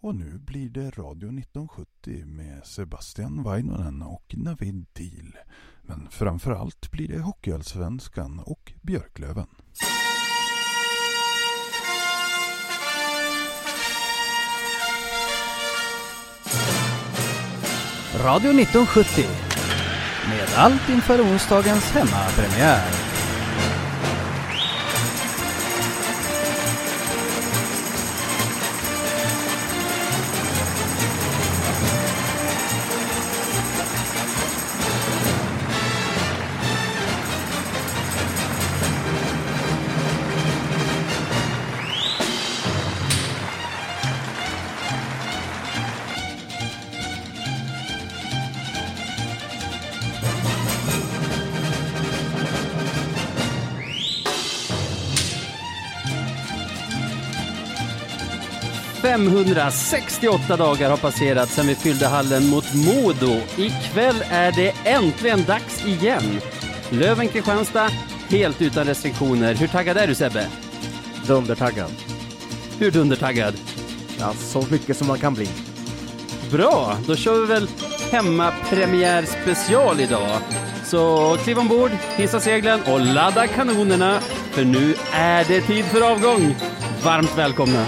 Och nu blir det Radio 1970 med Sebastian Vainonen och Navid Deal. Men framförallt blir det Hockeyallsvenskan och Björklöven. Radio 1970 med allt inför onsdagens hemmapremiär. –568 dagar har passerat sedan vi fyllde hallen mot Modo. Ikväll är det äntligen dags igen. Löven-Kristianstad, helt utan restriktioner. Hur taggad är du Sebbe? Dundertaggad. Hur dundertaggad? Ja, så mycket som man kan bli. Bra, då kör vi väl hemmapremiär special idag. Så kliv ombord, hissa seglen och ladda kanonerna, för nu är det tid för avgång. Varmt välkomna!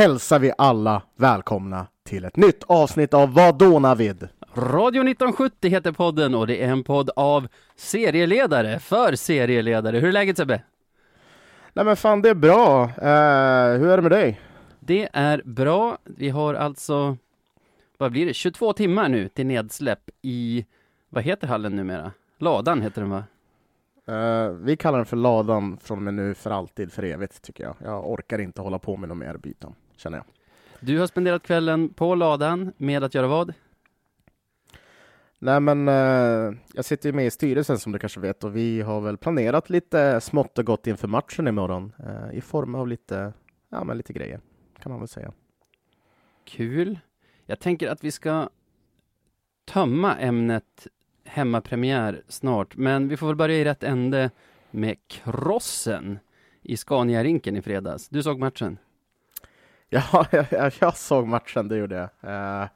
Hälsar vi alla välkomna till ett nytt avsnitt av Vadå Navid? Radio 1970 heter podden och det är en podd av serieledare för serieledare. Hur är läget Sebbe? Nej men fan det är bra. Eh, hur är det med dig? Det är bra. Vi har alltså, vad blir det, 22 timmar nu till nedsläpp i, vad heter hallen numera? Ladan heter den va? Eh, vi kallar den för ladan från och med nu för alltid, för evigt tycker jag. Jag orkar inte hålla på med något mer byten, känner jag. Du har spenderat kvällen på ladan med att göra vad? Nej men eh, jag sitter ju med i styrelsen som du kanske vet och vi har väl planerat lite smått och gott inför matchen imorgon eh, i form av lite, ja men lite grejer kan man väl säga. Kul. Jag tänker att vi ska tömma ämnet hemmapremiär snart, men vi får väl börja i rätt ände med krossen i Scania-rinken i fredags. Du såg matchen? Ja, jag, jag såg matchen, det gjorde jag. Eh,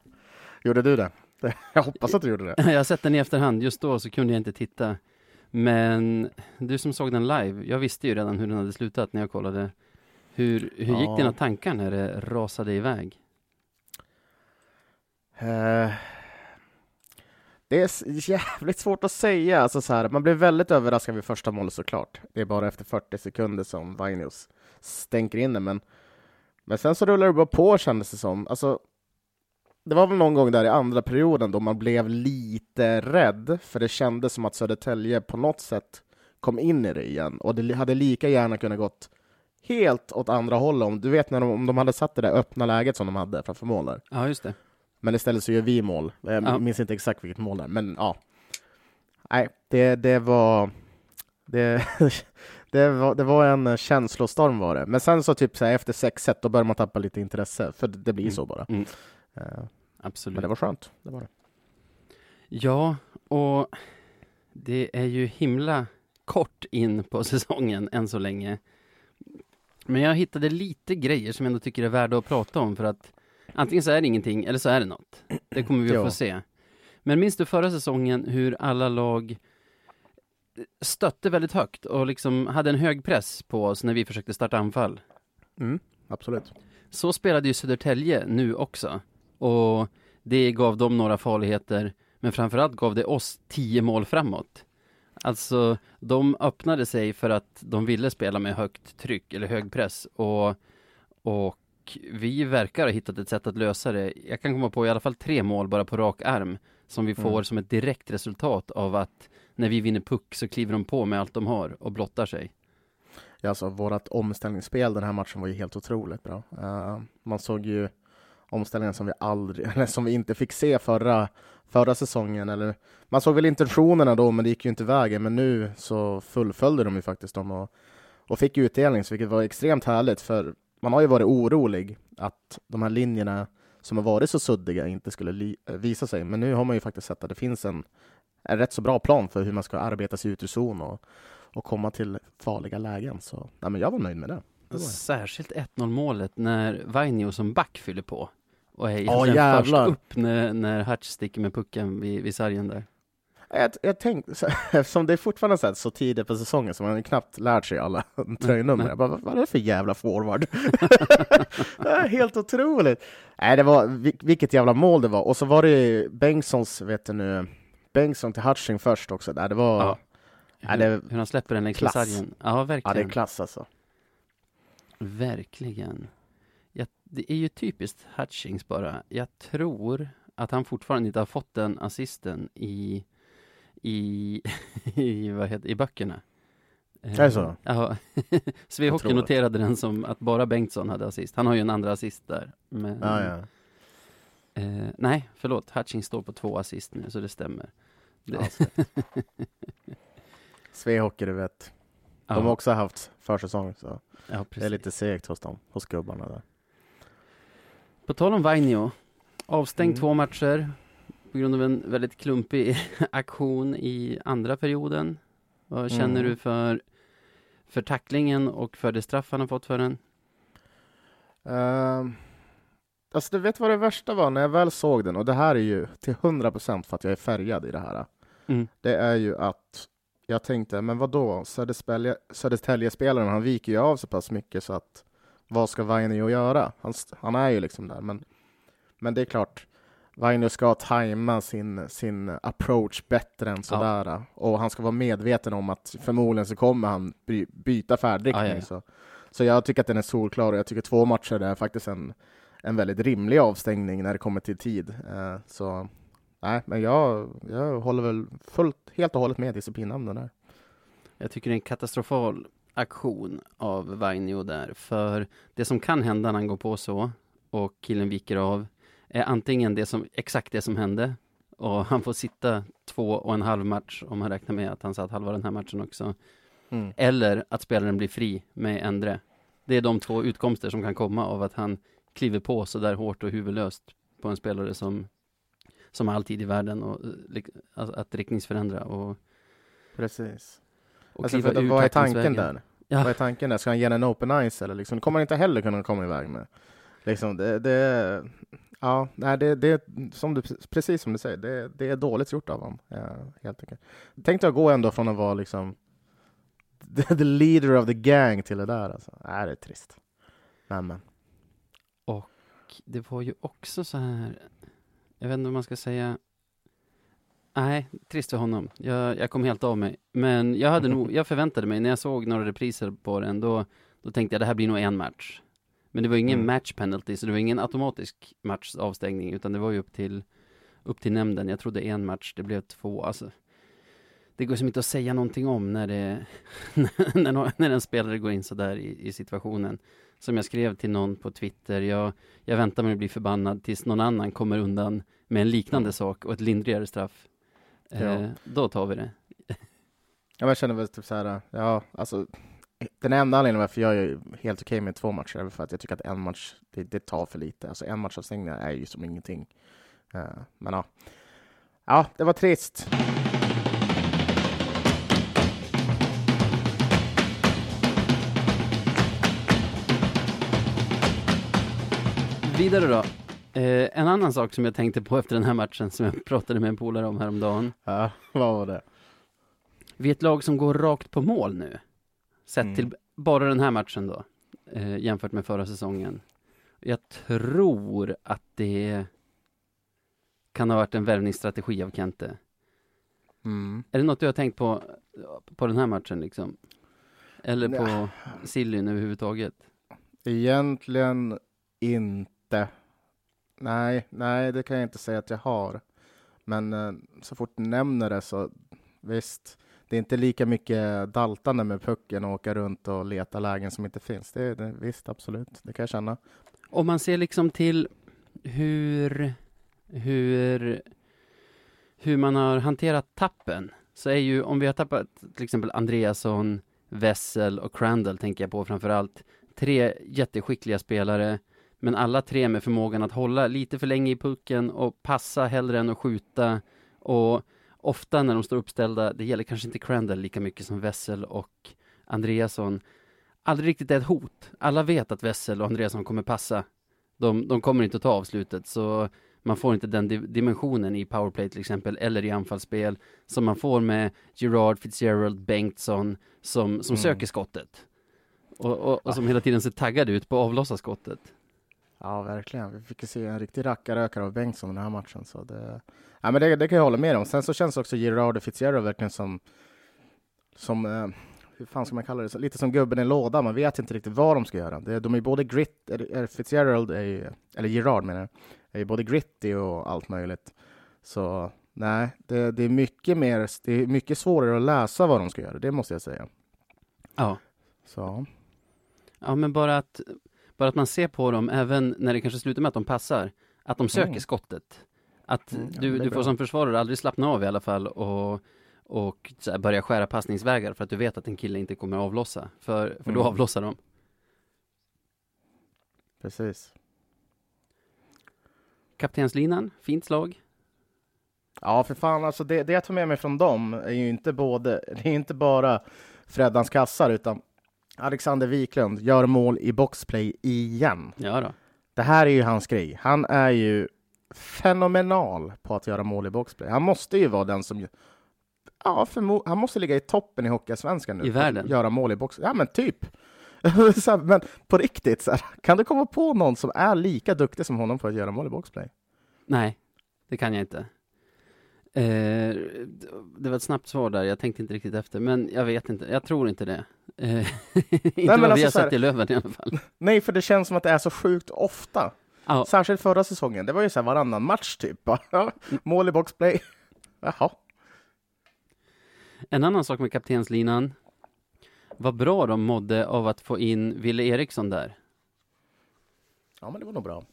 gjorde du det? Jag hoppas att du gjorde det. Jag har sett den i efterhand, just då så kunde jag inte titta. Men du som såg den live, jag visste ju redan hur den hade slutat när jag kollade. Hur, hur gick Ja. dina tankar när det rasade iväg? Eh, det är jävligt svårt att säga. Alltså så här, man blev väldigt överraskad vid första målet såklart. Det är bara efter 40 sekunder som Vainius stänker in den. Men, men sen så rullar det bara på kändes det som. Alltså, det var väl någon gång där i andra perioden då man blev lite rädd. För det kändes som att Södertälje på något sätt kom in i det igen. Och det hade lika gärna kunnat gått helt åt andra hållet. Om, du vet när de, om de hade satt det där öppna läget som de hade framför mål där. Ja, just det. Men istället så gör vi mål. Jag Ja. minns inte exakt vilket mål det är, men ja. Nej, det, det var... Det, det, var, det var en känslostorm var det. Men sen så typ så här, efter 6-1 då börjar man tappa lite intresse, för det blir Mm. så bara. Mm. Eh, Absolut. Men det var skönt. Det var det. Ja, och det är ju himla kort in på säsongen än så länge. Men jag hittade lite grejer som jag ändå tycker är värda att prata om för att antingen så är det ingenting eller så är det något. Det kommer vi att få se. Men minns du förra säsongen hur alla lag stötte väldigt högt och liksom hade en hög press på oss när vi försökte starta anfall? Mm, absolut. Så spelade ju Södertälje nu också. Och det gav dem några farligheter, men framförallt gav det oss tio mål framåt. Alltså, de öppnade sig för att de ville spela med högt tryck eller hög press och, och vi verkar ha hittat ett sätt att lösa det. Jag kan komma på i alla fall tre mål bara på rak arm som vi får Mm. som ett direkt resultat av att när vi vinner puck så kliver de på med allt de har och blottar sig. Ja, alltså, vårt omställningsspel den här matchen var ju helt otroligt bra. Uh, man såg ju omställningen som vi aldrig, eller som vi inte fick se förra, förra säsongen. Eller, man såg väl intentionerna då, men det gick ju inte vägen. Men nu så fullföljde de ju faktiskt dem och, och fick utdelning, vilket var extremt härligt. För man har ju varit orolig att de här linjerna som har varit så suddiga inte skulle visa sig. Men nu har man ju faktiskt sett att det finns en, en rätt så bra plan för hur man ska arbeta sig ut ur zon och, och komma till farliga lägen. Så nej, men jag var nöjd med det. det. Särskilt 1-0 målet när Vainio som back fyller på och är egentligen först upp när, när Hutch sticker med pucken vid, vid sargen där. Jag, jag tänkte, så- eftersom det är fortfarande så, här, så tidigt på säsongen så man har knappt lärt sig alla tröjnummer. Jag bara, vad, vad är det för jävla forward? det är helt otroligt! Nej, det var, vil- vilket jävla mål det var. Och så var det Bengtssons, vet du nu, Bengtsson till Hutching först också. Där. Det var, Ja. Ja, Hur, det- hur han släpper den längs klass. sargen. Ja, ja, verkligen. det är klass alltså. Verkligen. Ja, det är ju typiskt Hutchings bara. Jag tror att han fortfarande inte har fått den assisten i, i, i, vad heter, i böckerna. Är det så? Ja. Svea Jag Hockey noterade den som att bara Bengtsson hade assist. Han har ju en andra assist där. Men, Ja, ja. Eh, nej, förlåt. Hutchings står på två assist nu, så det stämmer. Svehockey, du vet. De har också haft försäsong, så ja, det är lite segt hos dem, hos gubbarna där. På tal om Vainio, avstängd Mm. två matcher på grund av en väldigt klumpig aktion i andra perioden. Vad känner Mm. du för, för tacklingen och för det straff han har fått för den? Uh, alltså du vet vad det värsta var när jag väl såg den och det här är ju till 100% för att jag är färgad i det här. Mm. Det är ju att jag tänkte, men vad då? Söderspelje- Södertälje-spelaren, han viker ju av så pass mycket så att vad ska Vainio göra? Han, han är ju liksom där, men, men det är klart, Vainio ska tajma sin, sin approach bättre än sådär. Och han ska vara medveten om att förmodligen så kommer han by, byta färdriktning. Ja, ja, ja. Så, så jag tycker att den är solklar och jag tycker två matcher är faktiskt en, en väldigt rimlig avstängning när det kommer till tid. Eh, så nej, men jag, jag håller väl fullt, helt och hållet med disciplinnämnden där. Jag tycker det är en katastrofal aktion av Vainio där, för det som kan hända när han går på så och killen viker av är antingen det som, exakt det som hände och han får sitta två och en halv match om man räknar med att han satt halva den här matchen också. Mm. Eller att spelaren blir fri med Endre. Det är de två utkomster som kan komma av att han kliver på så där hårt och huvudlöst på en spelare som, som har all tid i världen och eh, alltså att riktningsförändra och, Precis. och Alltså, för, vad är tanken där? Ja. Vad är tanken där? Ska han ge en open ice eller liksom? Det kommer han inte heller kunna komma iväg med. Liksom, det, det, ja, nej, det, det som du, precis som du säger, det, det är dåligt gjort av honom. Ja, helt enkelt. Tänkte jag gå ändå från att vara liksom the, leader of the gang till det där. Alltså. Nej, det är trist. Men, men. det var ju också så här, jag vet inte vad man ska säga. Nej, trist för honom. Jag, jag kom helt av mig. Men jag hade nog, jag förväntade mig, när jag såg några repriser på den, då, då tänkte jag det här blir nog en match. Men det var ingen Mm. match penalty, så det var ingen automatisk matchavstängning, utan det var ju upp till, upp till nämnden. Jag trodde en match, det blev två. Alltså, det går som inte att säga någonting om när det, när, när en spelare går in så där i, i situationen. Som jag skrev till någon på Twitter, jag, jag väntar med att bli förbannad tills någon annan kommer undan med en liknande sak och ett lindrigare straff. Ja. Eh, då tar vi det. Ja, jag känner väl typ så här, ja, alltså den enda anledningen varför jag är helt okej med två matcher är för att jag tycker att en match, det, det tar för lite. Alltså en matchavstängning är ju som ingenting. Eh, men ja. Ja, det var trist. Vidare då. Eh, en annan sak som jag tänkte på efter den här matchen som jag pratade med en polare om häromdagen. Ja, vad var det? Vi är ett lag som går rakt på mål nu. Sett Mm. till bara den här matchen då. Eh, jämfört med förra säsongen. Jag tror att det kan ha varit en värvningsstrategi av Kente. Mm. Är det något du har tänkt på på den här matchen liksom? Eller på. Sillyn överhuvudtaget? Egentligen inte. Nej, nej, det kan jag inte säga att jag har. Men eh, så fort du nämner det så visst, det är inte lika mycket daltande med pucken och åka runt och leta lägen som inte finns. Det, det, visst, absolut, det kan jag känna. Om man ser liksom till hur, hur, hur man har hanterat tappen, så är ju, om vi har tappat till exempel Andreasson, Wessel och Crandall tänker jag på framför allt. Tre jätteskickliga spelare, men alla tre med förmågan att hålla lite för länge i pucken och passa hellre än att skjuta. Och ofta när de står uppställda, det gäller kanske inte Crandall lika mycket som Wessel och Andreasson, aldrig riktigt är ett hot. Alla vet att Wessel och Andreasson kommer passa. De, de kommer inte att ta avslutet, så man får inte den di dimensionen i powerplay till exempel, eller i anfallsspel, som man får med Gerard, Fitzgerald, Bengtsson, som, som Mm. söker skottet. Och, och, och som hela tiden ser taggad ut på att avlossa skottet. Ja, verkligen. Vi fick se en riktig rackarökare av Bengtsson den här matchen. Så det, ja, men det, det kan jag hålla med om. Sen så känns också Gerard och Fitzgerald verkligen som, som eh, hur fan ska man kalla det, lite som gubben i lådan. Man vet inte riktigt vad de ska göra. Det, de är både grit, Fitzgerald, är ju, eller Gerard menar jag, är ju både gritty och allt möjligt. Så nej, det, det är mycket mer, det är mycket svårare att läsa vad de ska göra, det måste jag säga. Ja. Så, Ja, men bara att, bara att man ser på dem, även när det kanske slutar med att de passar, att de söker Mm. skottet. Att Mm, ja, du, du får som försvarare aldrig slappna av i alla fall och, och börja skära passningsvägar för att du vet att en kille inte kommer avlossa, för, för då Mm. avlossar de. precis. Kaptenslinan, fint slag. Ja, för fan, alltså det, det jag tar med mig från dem är ju inte, både, det är inte bara Freddans kassar, utan Alexander Wiklund gör mål i boxplay igen. Ja då. Det här är ju hans grej. Han är ju fenomenal på att göra mål i boxplay. Han måste ju vara den som... Ja, han måste ligga i toppen i Hockeyallsvenskan nu. I världen? Göra mål i boxplay. Ja, men typ. här, men på riktigt, så här, kan du komma på någon som är lika duktig som honom på att göra mål i boxplay? Nej, det kan jag inte. Eh, det var ett snabbt svar där, jag tänkte inte riktigt efter, men jag vet inte, jag tror inte det. Eh, inte men vad vi alltså har så här- sett i Löven i alla fall. Nej, för det känns som att det är så sjukt ofta. Ja, Särskilt förra säsongen. Det var ju så här varannan match typ. Mål i boxplay. Jaha. en annan sak med kaptenslinan, vad bra de mådde av att få in Ville Eriksson där. Ja, men det var nog bra.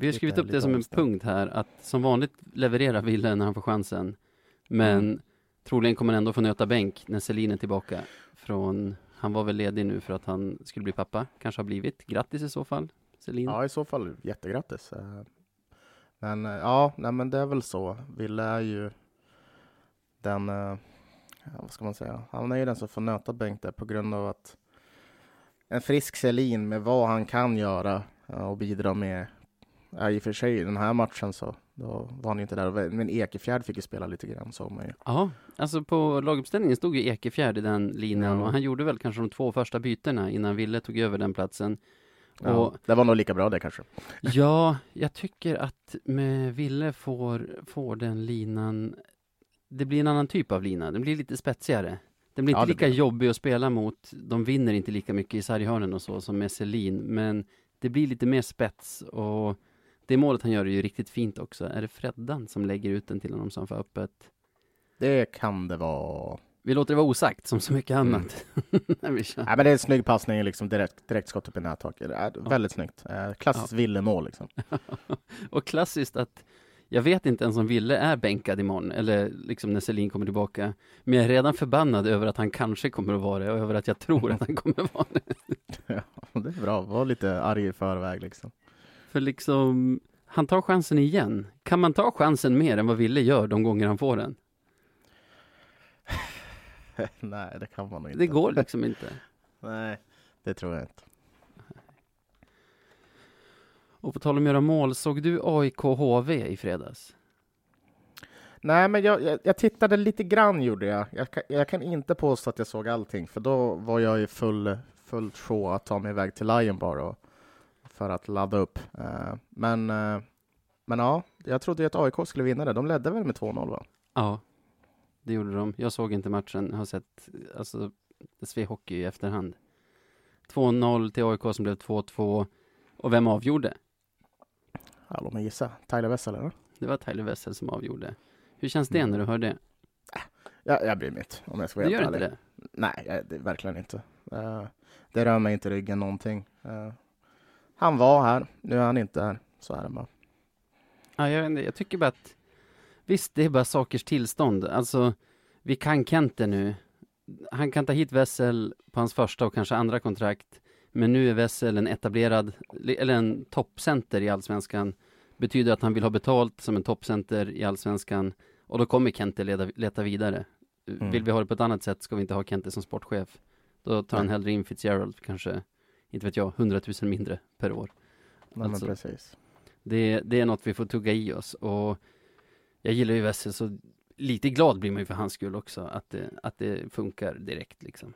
Vi har Lite- skrivit upp det lite som en punkt här, att som vanligt levererar Ville när han får chansen. Men Mm. troligen kommer han ändå få nöta bänk när Selin är tillbaka. Från, han var väl ledig nu för att han skulle bli pappa, kanske har blivit. Grattis i så fall, Celine. Ja, i så fall jättegrattis. Eh, men eh, ja, nej, men det är väl så. Ville är ju den, eh, vad ska man säga, han är ju den som får nöta Bengt där på grund av att en frisk Selin med vad han kan göra och bidra med, ja, i och för sig i den här matchen så då var han ju inte där, men Ekefjärd fick ju spela lite grann såg man ju. Ja, alltså på laguppställningen stod ju Ekefjärd i den linan Ja. och han gjorde väl kanske de två första bytena innan Ville tog över den platsen. Ja, Och det var nog lika bra det kanske. ja, jag tycker att med Ville får, får den linan, det blir en annan typ av lina, den blir lite spetsigare. Den blir Ja, inte det lika blir jobbig att spela mot, de vinner inte lika mycket i sarghörnen och så som med Selin, men det blir lite mer spets och det målet han gör är ju riktigt fint också. Är det Freddan som lägger ut den till honom som får öppet? Det kan det vara. Vi låter det vara osagt som så mycket Mm. annat. Kör. Nej, men det är en snygg passning, liksom direkt, direkt skott upp i nättaket. Är Väldigt snyggt. Eh, Klassiskt Ville-mål liksom. Och klassiskt att jag vet inte ens om Ville är bänkad imorgon, eller liksom när Selin kommer tillbaka. Men jag är redan förbannad över att han kanske kommer att vara det och över att jag tror att han kommer att vara det. Ja, det är bra. Var lite arg i förväg liksom. För liksom, han tar chansen igen. Kan man ta chansen mer än vad Ville gör de gånger han får den? Nej, det kan man nog inte. Det går liksom inte. Nej, det tror jag inte. Och på tal om att göra mål, såg du AIK HV i fredags? Nej, men jag, jag, jag tittade lite grann gjorde jag. Jag kan, jag kan inte påstå att jag såg allting, för då var jag i full, fullt show att ta mig iväg till Lion Bar och, för att ladda upp. Eh, men, eh, men ja, jag trodde ju att AIK skulle vinna det. De ledde väl med 2-0 va? Ja. det gjorde de. Jag såg inte matchen, har sett, alltså, SV Hockey i efterhand. 2-0 till AIK som blev 2-2. Och vem avgjorde? Ja, låt mig gissa. Tyler Wessel, eller? Det var Tyler Wessel som avgjorde. Hur känns det när du hör det? Ja, jag bryr mig inte, om jag ska vara Du helt gör inte ärlig. det? Nej, jag- det, verkligen inte. Eh, det rör mig inte ryggen någonting. Eh, han var här, nu är han inte här. Så är det bara. Ja, jag, inte, jag tycker bara att Visst, det är bara sakers tillstånd. Alltså, vi kan Kente nu. Han kan ta hit Wessel på hans första och kanske andra kontrakt. Men nu är Wessel en etablerad, eller en toppcenter i Allsvenskan. Betyder att han vill ha betalt som en toppcenter i Allsvenskan. Och då kommer Kente leda, leta vidare. Mm. Vill vi ha det på ett annat sätt ska vi inte ha Kente som sportchef. Då tar han hellre in Fitzgerald, kanske, inte vet jag, 100 000 mindre per år. Nej, Alltså- precis. Det, det är något vi får tugga i oss och jag gillar ju Wessel så lite glad blir man ju för hans skull också att det, att det funkar direkt liksom.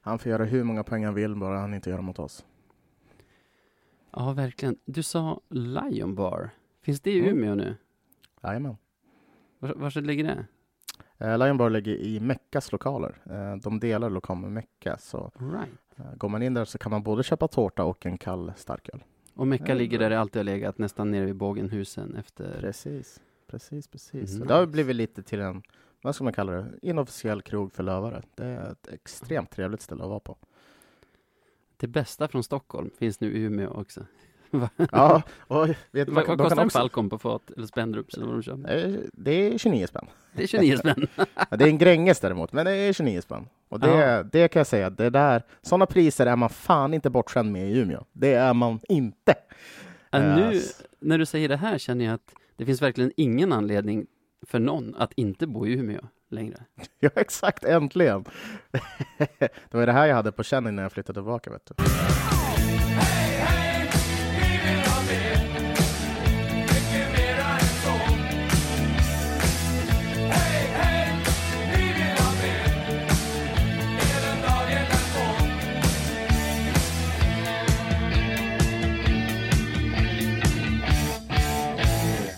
Han får göra hur många poäng han vill, bara han inte gör dem mot oss. Ja, verkligen. Du sa Lion Bar. Finns det i Mm. Umeå nu? Jajamän. Var, var ligger det? Eh, Lion Bar ligger i Meckas lokaler. Eh, de delar lokal med Mecka, så right. Eh, går man in där så kan man både köpa tårta och en kall starköl. Och Mecka ligger där det alltid har legat, nästan nere vid Bågenhusen efter... Precis, precis, precis. Mm. Och Det har blivit lite till en, vad ska man kalla det, inofficiell krog för lövare. Det är ett extremt trevligt ställe att vara på. Det bästa från Stockholm finns nu i Umeå också. Ja, och vet Vad vad, de kostar en också, Falcon på fat? Eller Spendrups eller vad de kör? Eh, det är 29 spänn. Det är 29 spänn. Ja, Det är en Gränges däremot, men det är 29 spänn. Och det, Ja. det kan jag säga, det där, sådana priser är man fan inte bortskämd med i Umeå. Det är man inte. Ja, Eh, nu, s- när du säger det här känner jag att det finns verkligen ingen anledning för någon att inte bo i Umeå längre. Ja, exakt, äntligen. det var det här jag hade på känn innan jag flyttade tillbaka. Vet du.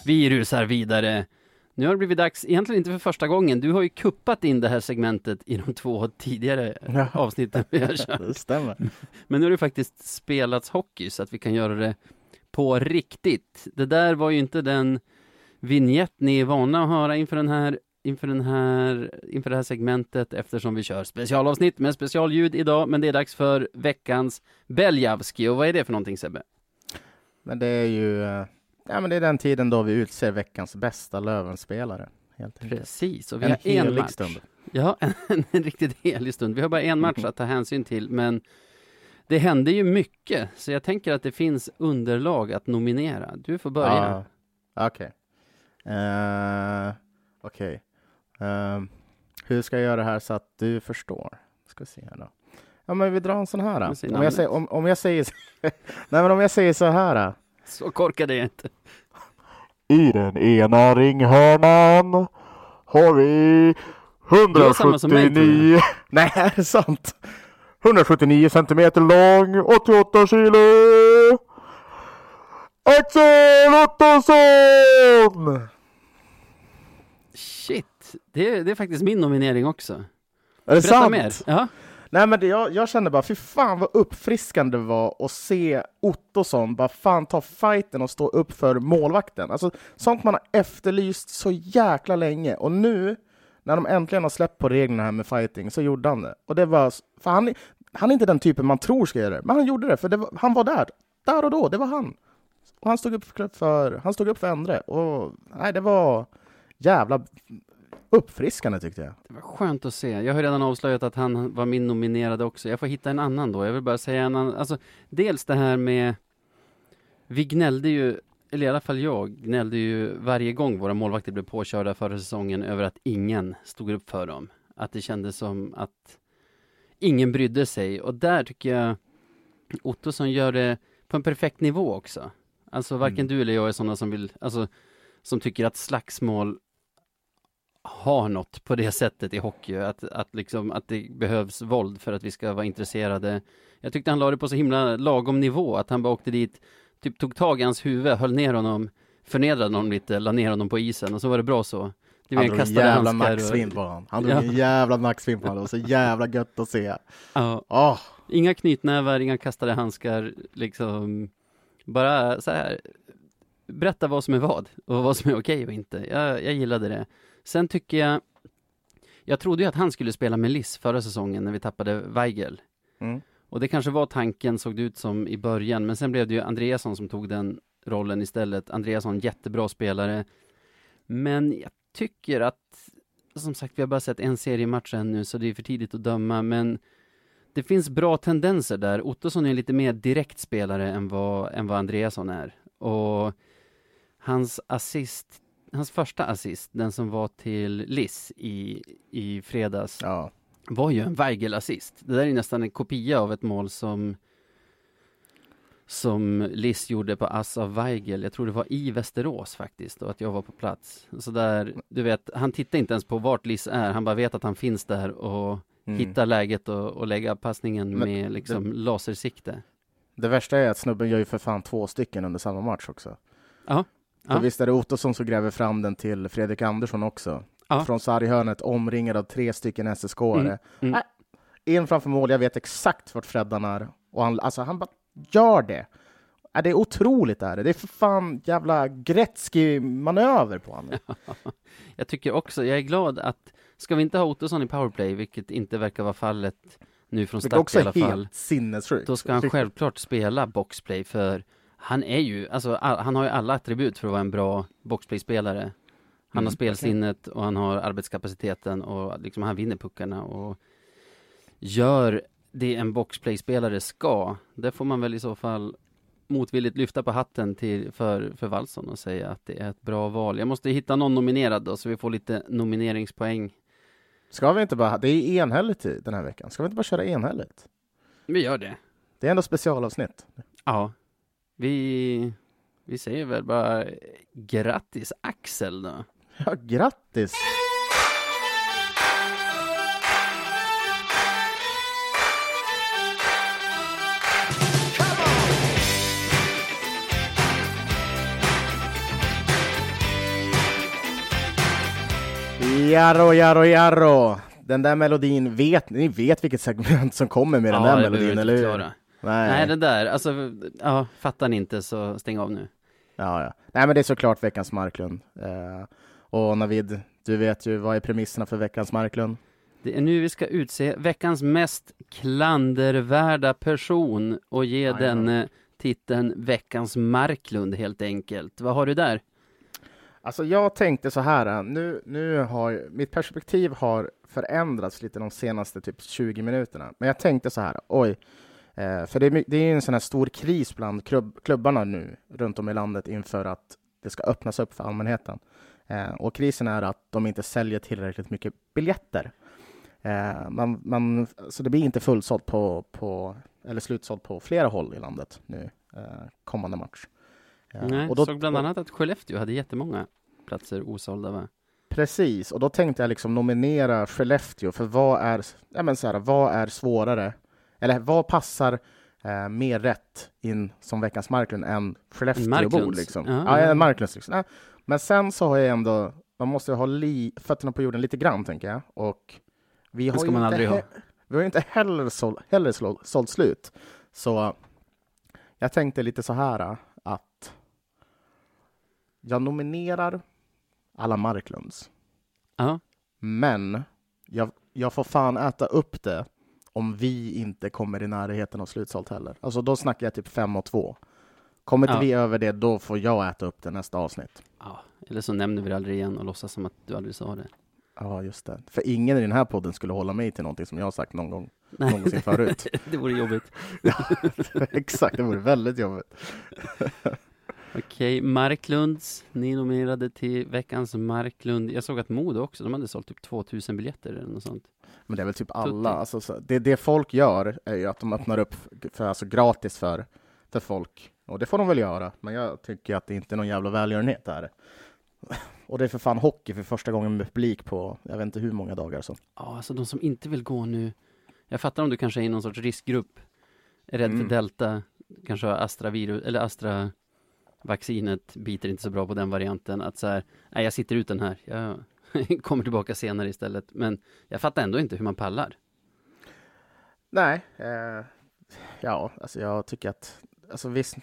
Vi rusar vidare. Nu har det blivit dags, egentligen inte för första gången, du har ju kuppat in det här segmentet i de två tidigare Ja. avsnitten vi har kört. Stämmer. Men nu har det faktiskt spelats hockey så att vi kan göra det på riktigt. Det där var ju inte den vignett ni är vana att höra inför den här inför, den här, inför det här segmentet eftersom vi kör specialavsnitt med specialljud idag. Men det är dags för veckans Beljavski. Och vad är det för någonting Sebbe? Men det är ju eh, ja, men det är den tiden då vi utser veckans bästa Lövenspelare. Precis, och vi En har en match. stund. Ja, en, en riktigt helig stund. Vi har bara en match att ta hänsyn till, men det hände ju mycket, så jag tänker att det finns underlag att nominera. Du får börja. Ja, Okej. Eh, Okej. Eh, hur ska jag göra det här så att du förstår? Ska vi se här då. Ja, men vi drar en sån här. Om jag, säger, om, om jag säger Nej, men om jag säger så här. Så korkad är jag inte. I den ena ringhörnan har vi Du har samma som mig, tror jag. 179... Nej, är det sant? 179 centimeter lång, 88 kilo! Axel Ottosson! Shit, det är, det är faktiskt min nominering också. Är det Berätta sant? mer. Ja. Nej men det, jag, jag kände bara, fy fan vad uppfriskande det var att se Ottosson bara fan ta fighten och stå upp för målvakten. Alltså sånt man har efterlyst så jäkla länge och nu när de äntligen har släppt på reglerna här med fighting så gjorde han det. Och det var, för han, han är inte den typen man tror ska göra det, men han gjorde det för det var, han var där. Där och då, det var han. Och han stod upp för, han stod upp för Endre och nej, det var jävla uppfriskande tyckte jag. Det var skönt att se. Jag har redan avslöjat att han var min nominerade också. Jag får hitta en annan då. Jag vill bara säga en annan. Alltså, dels det här med... Vi gnällde ju, eller i alla fall jag, gnällde ju varje gång våra målvakter blev påkörda förra säsongen över att ingen stod upp för dem. Att det kändes som att ingen brydde sig. Och där tycker jag Ottosson gör det på en perfekt nivå också. Alltså varken Mm. du eller jag är sådana som vill, alltså som tycker att slagsmål har något på det sättet i hockey, att, att, liksom, att det behövs våld för att vi ska vara intresserade. Jag tyckte han la det på så himla lagom nivå, att han bara åkte dit, typ tog tag i hans huvud, höll ner honom, förnedrade honom lite, la ner honom på isen och så var det bra så. Det Han drog en jävla nacksvinn på honom. Han drog Ja. en jävla nacksvinn på honom. Det var så jävla gött att se. Ja, Åh, inga knytnävar, inga kastade handskar, liksom bara så här. Berätta vad som är vad och vad som är okej och inte. Jag, jag gillade det. Sen tycker jag, jag trodde ju att han skulle spela med Liss förra säsongen när vi tappade Weigel. Mm. Och det kanske var tanken, såg det ut som i början, men sen blev det ju Andreasson som tog den rollen istället. Andreasson, jättebra spelare. Men jag tycker att, som sagt, vi har bara sett en seriematch ännu, så det är för tidigt att döma, men det finns bra tendenser där. Ottosson är lite mer direkt spelare än vad, än vad Andreasson är. Och hans assist, hans första assist, den som var till Liss i, i fredags, Ja. var ju en Weigel-assist. Det där är nästan en kopia av ett mål som som Liss gjorde på ass av Weigel. Jag tror det var i Västerås faktiskt och att jag var på plats. Så där, du vet, han tittar inte ens på vart Liss är. Han bara vet att han finns där och Mm. hittar läget och, och lägga passningen Men med liksom lasersikte. Det värsta är att snubben gör ju för fan två stycken under samma match också. Ja. Ja. visst är det Ottosson som gräver fram den till Fredrik Andersson också. Ja. Från sarghörnet, omringad av tre stycken SSK-are. Mm, mm. Nej, In framför mål, jag vet exakt vart Freddan är. Och han, alltså, han bara gör det. Ja, det är otroligt är det. Det är för fan jävla Gretzky-manöver på honom. Jag tycker också, jag är glad att, ska vi inte ha Ottosson i powerplay, vilket inte verkar vara fallet nu från Det är start också i alla fall. helt sinnessjukt. Då ska han självklart spela boxplay för han är ju, alltså all, han har ju alla attribut för att vara en bra boxplay-spelare. Han Mm, har spelsinnet och han har arbetskapaciteten och liksom han vinner puckarna och gör det en boxplay-spelare ska. Det får man väl i så fall motvilligt lyfta på hatten till, för, för Wallson och säga att det är ett bra val. Jag måste hitta någon nominerad då så vi får lite nomineringspoäng. Ska vi inte bara, det är enhälligt i den här veckan. Ska vi inte bara köra enhälligt? Vi gör det. Det är ändå specialavsnitt. Ja, vi, vi säger väl bara grattis Axel då. Ja, grattis! Jarro, jarro, jarro! Den där melodin, vet, ni vet vilket segment som kommer med den där melodin, eller hur? Nej. Nej, det där, alltså, ja, fattar ni inte så stäng av nu. Ja, ja. Nej, men det är såklart veckans Marklund. Eh, och Navid, du vet ju, vad är premisserna för veckans Marklund? Det är nu vi ska utse veckans mest klandervärda person och ge Jajamän. den eh, titeln veckans Marklund helt enkelt. Vad har du där? Alltså jag tänkte så här, eh, nu, nu har mitt perspektiv har förändrats lite de senaste typ 20 minuterna. Men jag tänkte så här, oj, eh, för det är, det är en sån här stor kris bland klubb, klubbarna nu runt om i landet inför att det ska öppnas upp för allmänheten. Eh, och krisen är att de inte säljer tillräckligt mycket biljetter. Eh, man, man, så det blir inte fullsålt på, på, eller slutsålt på flera håll i landet nu eh, kommande match. Eh, Nej, och då- såg bland annat att Skellefteå hade jättemånga platser osålda va? Precis, och då tänkte jag liksom nominera Skellefteå för vad är, ja men så här, vad är svårare? Eller vad passar eh, mer rätt in som veckans Marklund än Skellefteåbo? Marklunds? Liksom. Ja, Ja, ja. ja, Marklunds. Liksom. Nej, men sen så har jag ändå, man måste ha li, fötterna på jorden lite grann, tänker jag. Och vi har ska ju man inte aldrig ha. Vi har ju inte heller, såld, heller slå- sålt slut. Så jag tänkte lite så här att jag nominerar alla Marklunds. Ja, Men jag, jag får fan äta upp det om vi inte kommer i närheten av slutsålt heller. Alltså då snackar jag typ fem och två. Kommer inte Ja. vi över det, då får jag äta upp det nästa avsnitt. ja. Eller så nämner vi det aldrig igen och låtsas som att du aldrig sa det. Ja, just det. För ingen i den här podden skulle hålla mig till någonting som jag har sagt någon gång Nej, någonsin förut. det vore jobbigt. Exakt, det vore väldigt jobbigt. Okej, Marklunds, ni nominerade till veckans Marklund. Jag såg att Modo också, de hade sålt typ 2000 biljetter eller något sånt. Men det är väl typ alla. Alltså, så, det, det folk gör är ju att de öppnar upp för, alltså, gratis för, för folk. Och det får de väl göra. Men jag tycker att det inte är någon jävla välgörenhet där. Och det är för fan hockey för första gången med publik på jag vet inte hur många dagar. Så. Ja, alltså de som inte vill gå nu. Jag fattar om du kanske är i någon sorts riskgrupp. Är rädd Mm. för delta, kanske har Astra-virus, eller Astra-vaccinet biter inte så bra på den varianten. Att så här, nej jag sitter ut den här. Jag, kommer tillbaka senare istället. Men jag fattar ändå inte hur man pallar. Nej, eh, ja, alltså jag tycker att, alltså visst,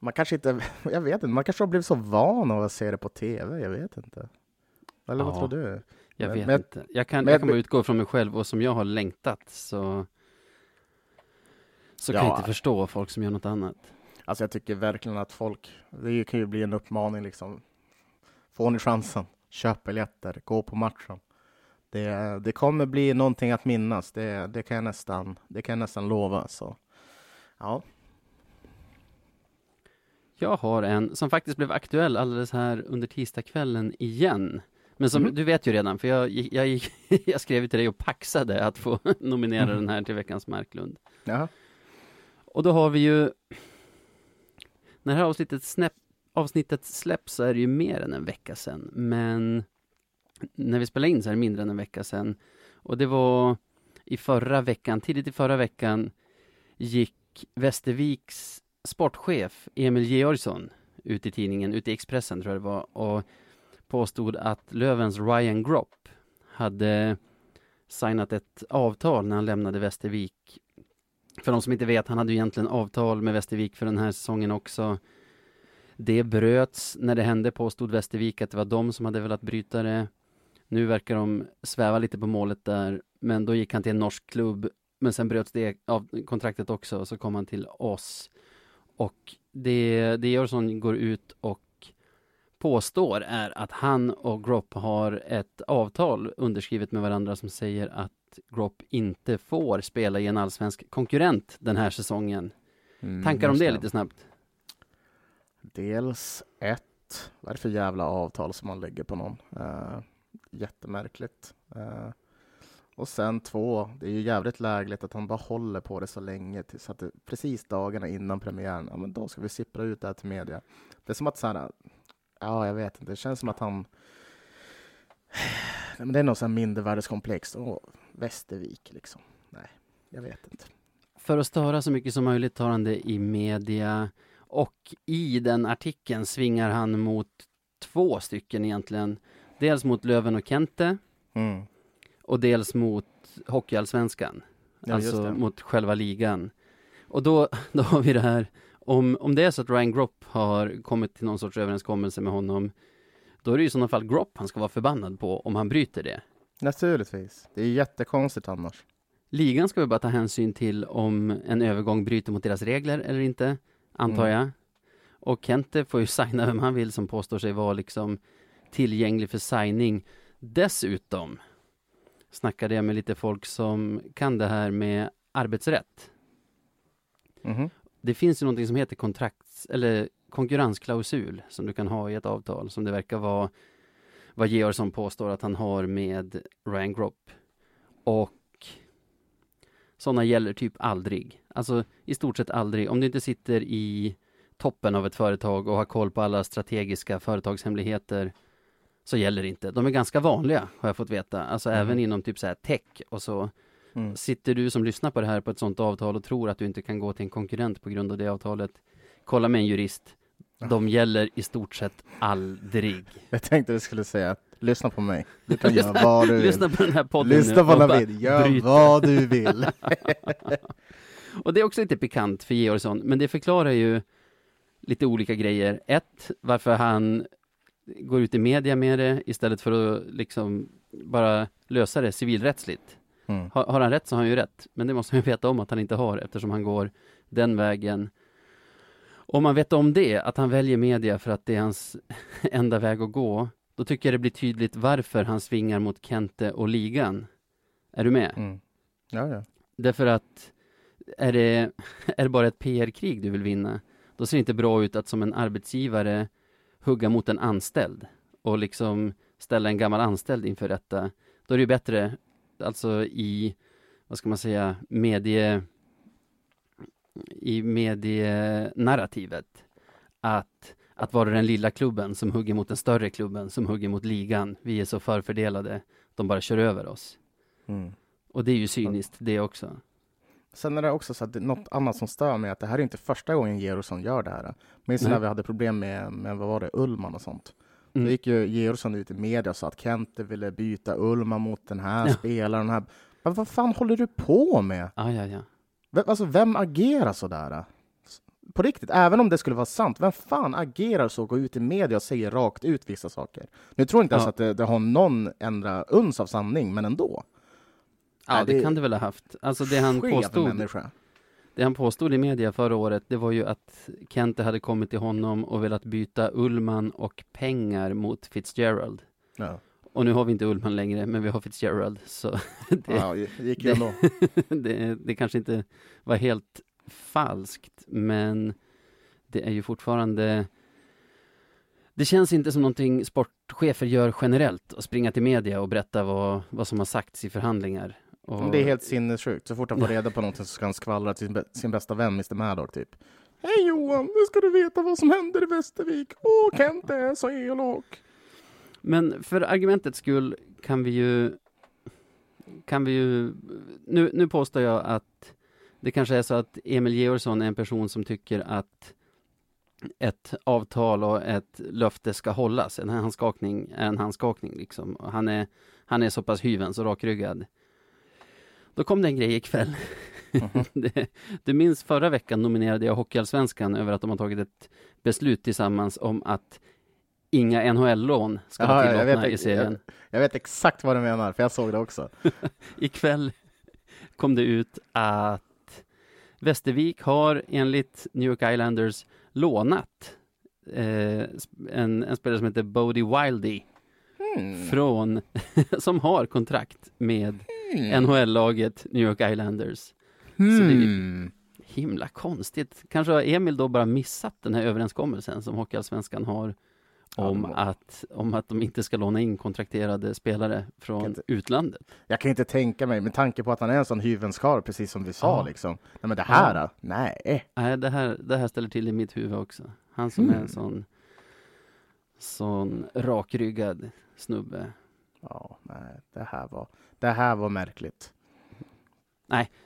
man kanske inte, jag vet inte, man kanske har blivit så van av att se det på tv, jag vet inte. Eller vad Ja. tror du? Jag Men- vet men- inte. Jag kan, men- jag kan bara utgå från mig själv och som jag har längtat så så kan jag Ja. inte förstå folk som gör något annat. Alltså jag tycker verkligen att folk, det kan ju bli en uppmaning liksom. Får ni chansen, köp biljetter, gå på matchen. Det, det kommer bli någonting att minnas, det, det, kan jag nästan, det kan jag nästan lova. Så. Ja, Jag har en som faktiskt blev aktuell alldeles här under tisdagskvällen igen. Men som Mhm. du vet ju redan, för jag, jag, gick, jag skrev till dig och paxade att få nominera Mhm. den här till veckans Marklund. Jaha. Och då har vi ju, när det här avsnittet, snäpp, avsnittet släpps så är det ju mer än en vecka sedan. Men när vi spelar in så är det mindre än en vecka sedan. Och det var i förra veckan, tidigt i förra veckan gick Västerviks sportchef Emil Georgsson ut i tidningen, ut i Expressen tror jag det var, och påstod att Lövens Ryan Gropp hade signat ett avtal när han lämnade Västervik för de som inte vet, han hade ju egentligen avtal med Västervik för den här säsongen också. Det bröts när det hände, påstod Västervik att det var de som hade velat bryta det. Nu verkar de sväva lite på målet där, men då gick han till en norsk klubb. Men sen bröts det av kontraktet också, och så kom han till oss. Och det, det Georgsson går ut och påstår är att han och Gropp har ett avtal underskrivet med varandra som säger att Gropp inte får spela i en allsvensk konkurrent den här säsongen. Mm, Tankar om det lite snabbt? Dels ett, vad är det för jävla avtal som man lägger på någon? Uh, jättemärkligt. Eh, och sen två, det är ju jävligt lägligt att han bara håller på det så länge tills att det, precis dagarna innan premiären, ja men då ska vi sippra ut det här till media. Det är som att så här, ja jag vet inte, det känns som att han men det är något sån här mindervärdeskomplex. Åh, Västervik liksom. Nej, jag vet inte. För att störa så mycket som möjligt tar han det i media och i den artikeln svingar han mot två stycken egentligen. Dels mot Löven och Kente Mm. och dels mot Hockeyallsvenskan. Ja, alltså mot själva ligan. Och då, då har vi det här, om, om det är så att Ryan Gropp har kommit till någon sorts överenskommelse med honom, då är det ju i sådana fall Gropp han ska vara förbannad på om han bryter det. Naturligtvis. Det är jättekonstigt annars. Ligan ska vi bara ta hänsyn till om en övergång bryter mot deras regler eller inte, antar Mm. jag. Och Kente får ju signa vem han vill som påstår sig vara liksom tillgänglig för signing. Dessutom snackade jag med lite folk som kan det här med arbetsrätt. Mhm. Det finns ju någonting som heter kontrakts eller konkurrensklausul som du kan ha i ett avtal som det verkar vara vad Georgsson påstår att han har med Ryan Gropp. Och sådana gäller typ aldrig. Alltså i stort sett aldrig. Om du inte sitter i toppen av ett företag och har koll på alla strategiska företagshemligheter så gäller det inte. De är ganska vanliga har jag fått veta. Alltså Mhm. även inom typ så här tech och så. Mm. Sitter du som lyssnar på det här på ett sånt avtal och tror att du inte kan gå till en konkurrent på grund av det avtalet, kolla med en jurist. De gäller i stort sett aldrig. Jag tänkte du skulle säga att lyssna på mig. Du kan göra vad du vill. Lyssna på den här podden Lyssna nu på den. Gör bryt. vad du vill. Och det är också lite pikant för Georgsson, men det förklarar ju lite olika grejer. Ett, varför han går ut i media med det istället för att liksom bara lösa det civilrättsligt. Mm. Har, har han rätt så har han ju rätt, men det måste han ju veta om att han inte har eftersom han går den vägen. Om man vet om det, att han väljer media för att det är hans enda väg att gå, då tycker jag det blir tydligt varför han svingar mot Kente och ligan. Är du med? Mm. Ja, ja. Därför att är det, är det bara ett PR-krig du vill vinna, då ser det inte bra ut att som en arbetsgivare hugga mot en anställd och liksom ställa en gammal anställd inför detta. Då är det ju bättre, alltså i, vad ska man säga, medie i medienarrativet att, att vara den lilla klubben som hugger mot den större klubben som hugger mot ligan. Vi är så förfördelade, de bara kör över oss. Mm. Och det är ju cyniskt det också. Sen är det också så att något annat som stör mig, att det här är inte första gången Georgsson gör det här. Minns när vi hade problem med, med, vad var det, Ullman och sånt? Mm. Då gick ju Georgsson ut i media och sa att Kente ville byta Ullman mot den här Ja. spelaren. Den här. Men vad fan håller du på med? Ja, ja, ja. Vem, alltså, vem agerar så där? På riktigt, även om det skulle vara sant, vem fan agerar så, går ut i media och säger rakt ut vissa saker? Nu tror jag inte ens Ja. att det, det har någon ändra uns av sanning, men ändå. Ja, Nej, det, det- kan det väl ha haft. Alltså det han påstod, människa. det han påstod i media förra året, det var ju att Kente hade kommit till honom och velat byta Ullman och pengar mot Fitzgerald. Ja. Och nu har vi inte Ullman längre, men vi har Fitzgerald, så det, Ja, det gick ju ändå. det, det kanske inte var helt falskt, men det är ju fortfarande det känns inte som någonting sportchefer gör generellt, att springa till media och berätta vad, vad som har sagts i förhandlingar. Och, Det är helt sinnessjukt. Så fort han får reda på någonting så ska han skvallra till sin, bä- sin bästa vän, Mr Maddock, typ. Hej Johan, nu ska du veta vad som händer i Västervik. Åh, Kent är så elak. Men för argumentets skull kan vi ju kan vi ju nu, nu påstår jag att det kanske är så att Emil Georgsson är en person som tycker att ett avtal och ett löfte ska hållas. En handskakning är en handskakning liksom. Och han, är, han är så pass hyvens och rakryggad. Då kom det en grej ikväll. det, du minns förra veckan nominerade jag Hockeyallsvenskan över att de har tagit ett beslut tillsammans om att inga NHL-lån ska vara Ja, jag tillåtna vet- i serien. Jag vet exakt vad du menar, för jag såg det också. Ikväll kom det ut att Västervik har enligt New York Islanders lånat eh, en, en spelare som heter Bodie Wildy Hmm. från, som har kontrakt med Mm. NHL-laget New York Islanders. Så det är himla konstigt. Kanske har Emil då bara missat den här överenskommelsen som Hockeyallsvenskan har om, må- att, om att de inte ska låna in kontrakterade spelare från Kan inte- utlandet. Jag kan inte tänka mig, med tanke på att han är en sån hyvenskarl, precis som vi sa, Ja. liksom. Nej, men det här, då? nej. Nej, det här, det här ställer till i mitt huvud också. Han som är Mm. en sån, sån rakryggad snubbe. Ja, nej, det här var, det här var märkligt.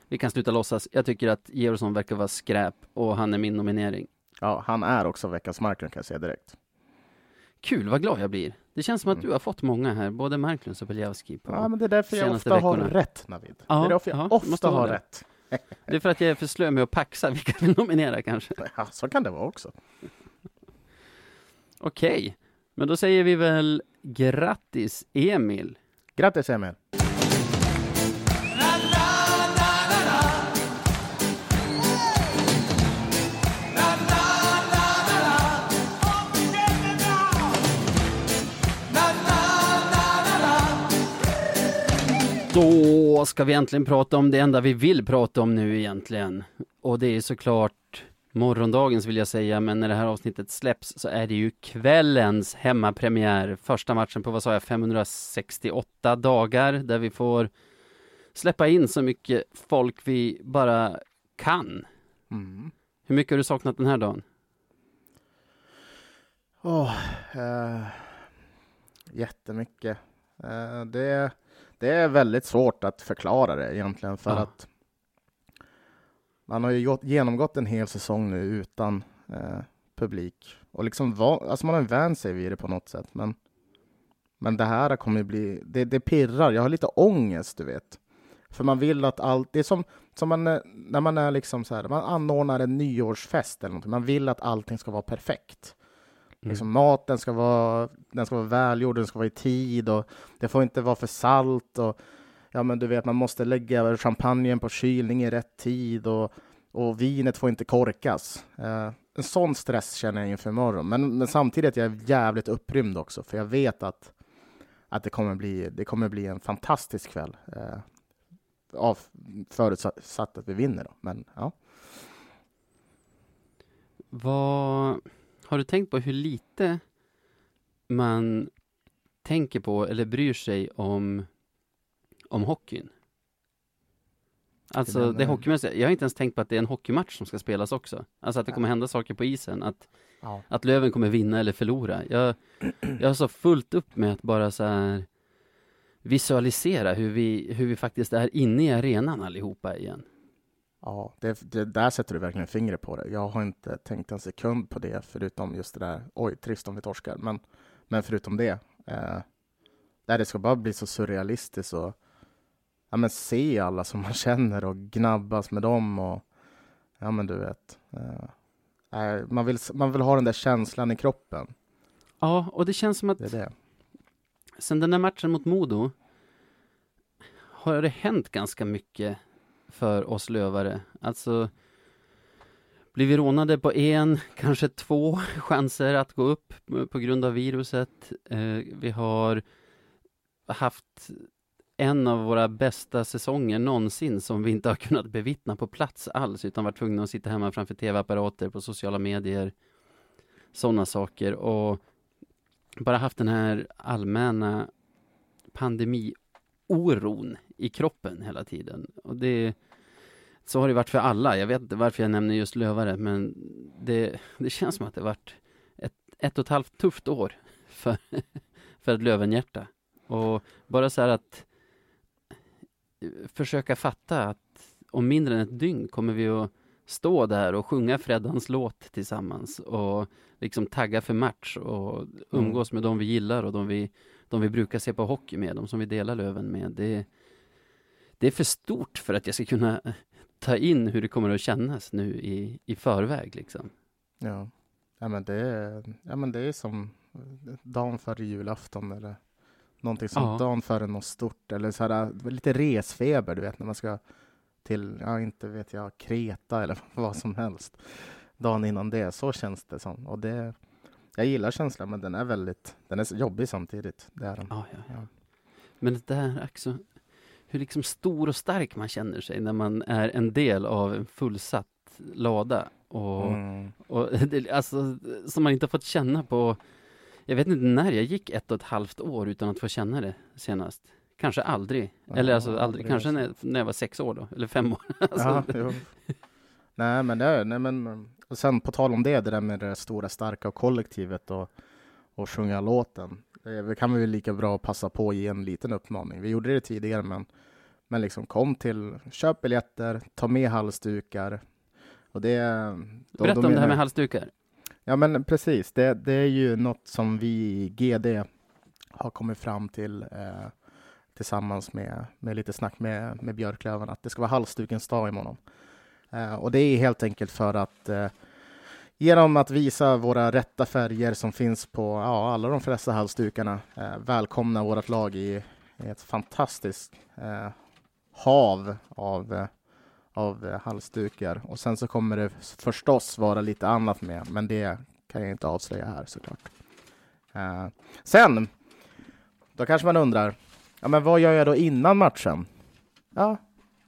Vi kan sluta låtsas. Jag tycker att Georgsson verkar vara skräp och han är min nominering. Ja, han är också veckans Marklund kan jag säga direkt. Kul, vad glad jag blir. Det känns som att Mm. du har fått många här, både Marklund och Beljavski. På. Ja, men det är därför jag ofta har veckorna. rätt, Navid. Ja, det är därför jag måste ofta har det. rätt. Det är för att jag är för slö med att paxa vilka jag vill nominera kanske. Ja, så kan det vara också. Okej, men då säger vi väl grattis Emil. Grattis Emil! Då ska vi äntligen prata om det enda vi vill prata om nu egentligen. Och det är såklart morgondagens vill jag säga, men när det här avsnittet släpps så är det ju kvällens hemmapremiär. Första matchen på, vad sa jag, 568 dagar där vi får släppa in så mycket folk vi bara kan. Mm. Hur mycket har du saknat den här dagen? Åh, eh, jättemycket. Eh, det, det är väldigt svårt att förklara det egentligen för Ja. att man har ju gått, genomgått en hel säsong nu utan eh, publik och liksom va, alltså man har vant sig vid det på något sätt. Men, men det här kommer ju bli, det, det pirrar. Jag har lite ångest, du vet. För man vill att allt, det är som, som man, eh, när man är liksom så här, man anordnar en nyårsfest eller någonting. Man vill att allting ska vara perfekt. Liksom maten ska vara, den ska vara välgjord, den ska vara i tid och det får inte vara för salt och ja men du vet man måste lägga champagnen på kylning i rätt tid och, och vinet får inte korkas. Eh, en sån stress känner jag inför imorgon. Men, men samtidigt är jag jävligt upprymd också för jag vet att, att det, kommer bli, det kommer bli en fantastisk kväll. Eh, av, förutsatt att vi vinner då. Men ja. Vad har du tänkt på hur lite man tänker på eller bryr sig om, om hockeyn? Alltså Det menar- hockeymässiga. Jag har inte ens tänkt på att det är en hockeymatch som ska spelas också. Alltså att det kommer hända saker på isen. Att, ja. att Löven kommer vinna eller förlora. Jag, jag har så fullt upp med att bara så här visualisera hur vi, hur vi faktiskt är inne i arenan allihopa igen. Ja, det, det, där sätter du verkligen fingret på det. Jag har inte tänkt en sekund på det, förutom just det där, oj, trist om vi torskar. Men, Men förutom det, eh, där det ska bara bli så surrealistiskt och ja, men se alla som man känner och gnabbas med dem och ja, men du vet. Eh, man, vill, man vill ha den där känslan i kroppen. Ja, och det känns som att Det det. sen den där matchen mot Modo har det hänt ganska mycket för oss lövare. Alltså, blir vi rånade på en, kanske två chanser att gå upp på grund av viruset. Eh, vi har haft en av våra bästa säsonger någonsin som vi inte har kunnat bevittna på plats alls, utan varit tvungna att sitta hemma framför tv-apparater på sociala medier. Sådana saker och bara haft den här allmänna pandemioron i kroppen hela tiden. Och det, så har det varit för alla. Jag vet inte varför jag nämner just lövare, men det, det känns som att det varit ett, ett och ett halvt tufft år för, för ett lövenhjärta. Och bara så här att försöka fatta att om mindre än ett dygn kommer vi att stå där och sjunga Freddans låt tillsammans och liksom tagga för match och umgås med de vi gillar och de vi, de vi brukar se på hockey med, de som vi delar Löven med. Det, det är för stort för att jag ska kunna ta in hur det kommer att kännas nu i, i förväg liksom. Ja. Ja, men det är, ja, men det är som dagen före julafton eller någonting sånt. Ja. Dagen före något stort eller så här, lite resfeber, du vet, när man ska till, ja, inte vet jag, Kreta eller vad som helst. Dagen innan det, så känns det som. Och det, jag gillar känslan, men den är väldigt, den är jobbig samtidigt. Det är den. Ja, ja. Ja. Men det där också, hur liksom stor och stark man känner sig när man är en del av en fullsatt lada. Och, Mm. och det, alltså, som man inte har fått känna på, jag vet inte när jag gick ett och ett halvt år utan att få känna det senast. Kanske aldrig. Ja, eller alltså aldrig, aldrig, kanske alltså. när, när jag var sex år då, eller fem år. alltså, Ja, nej, men det är, nej, men och sen på tal om det, det där med det stora starka och kollektivet och, och sjunga låten. Det vi kan vi väl lika bra passa på att ge en liten uppmaning. Vi gjorde det tidigare, men, men liksom kom till, köp biljetter, ta med halsdukar. Och det, då, Berätta då om det här med halsdukar. Ja, men precis. Det, det är ju något som vi i GD har kommit fram till eh, tillsammans med, med lite snack med, med Björklöven, att det ska vara halsdukens dag imorgon. Eh, och det är helt enkelt för att eh, genom att visa våra rätta färger som finns på ja, alla de flesta halsdukarna, eh, välkomna vårt lag i, i ett fantastiskt hav av av halsdukar. Och sen så kommer det förstås vara lite annat med, men det kan jag inte avslöja här såklart. Eh, sen, då kanske man undrar, ja men vad gör jag då innan matchen? Ja,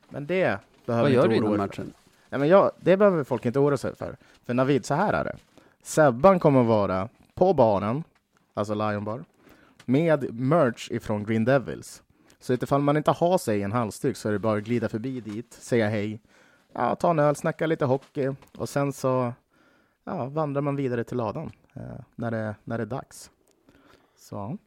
men det behöver Vad inte gör du oroa innan matchen? Ja, men jag, det behöver folk inte oroa sig för. För Navid, så här är det. Sebban kommer att vara på baren, alltså Lion Bar, med merch ifrån Green Devils. Så ifall man inte har sig en halsduk så är det bara att glida förbi dit, säga hej, ja, ta en öl, snacka lite hockey och sen så ja, vandrar man vidare till ladan eh, när, det, när det är dags. Så.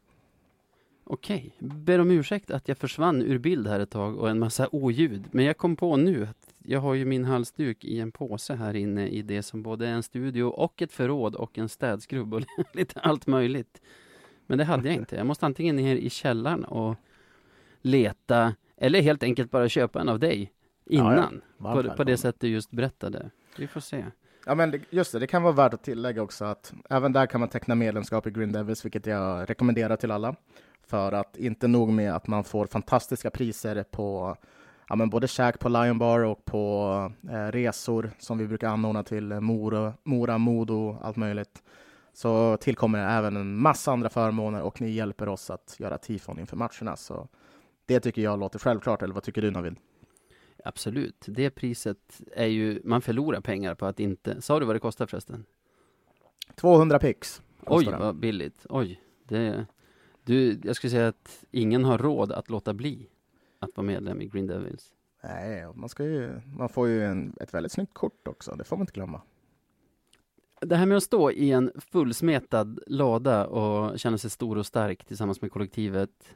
Okej, ber om ursäkt att jag försvann ur bild här ett tag och en massa oljud. Men jag kom på nu att jag har ju min halsduk i en påse här inne i det som både är en studio och ett förråd och en städskrubb och lite allt möjligt. Men det hade jag inte. Jag måste antingen ner i källaren och leta eller helt enkelt bara köpa en av dig innan. Varmt på, på välkommen. det sätt du just berättade. Vi får se. Ja, men just det, det kan vara värt att tillägga också att även där kan man teckna medlemskap i Green Devils, vilket jag rekommenderar till alla. För att inte nog med att man får fantastiska priser på ja, men både käk på Lion Bar och på eh, resor som vi brukar anordna till eh, Mora, Mora, Modo, allt möjligt. Så tillkommer även en massa andra förmåner och ni hjälper oss att göra tifon inför matcherna. Så det tycker jag låter självklart, eller vad tycker du Navid? Absolut. Det priset är ju, man förlorar pengar på att inte, sa du vad det kostar förresten? 200 pix. Oj, den. vad billigt. Oj. Det, du, jag skulle säga att ingen har råd att låta bli att vara medlem i Green Devils. Nej, man, ska ju, man får ju en, ett väldigt snyggt kort också, det får man inte glömma. Det här med att stå i en fullsmetad lada och känna sig stor och stark tillsammans med kollektivet.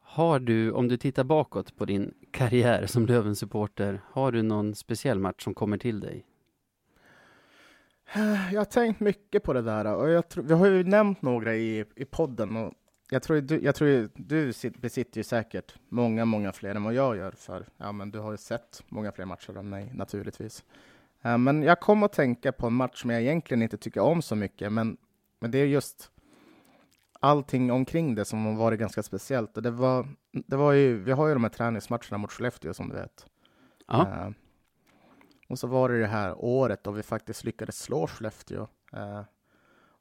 Har du, om du tittar bakåt på din karriär som Löven-supporter, har du någon speciell match som kommer till dig? Jag har tänkt mycket på det där och jag tror, vi har ju nämnt några i, i podden och jag tror, du, jag tror du besitter ju säkert många, många fler än vad jag gör för ja, men du har ju sett många fler matcher än mig naturligtvis. Uh, men jag kom att tänka på en match som jag egentligen inte tycker om så mycket, men, men det är just allting omkring det som har varit ganska speciellt. Och det var, det var ju, vi har ju de här träningsmatcherna mot Skellefteå som du vet. Uh, och så var det det här året då vi faktiskt lyckades slå Skellefteå. Uh,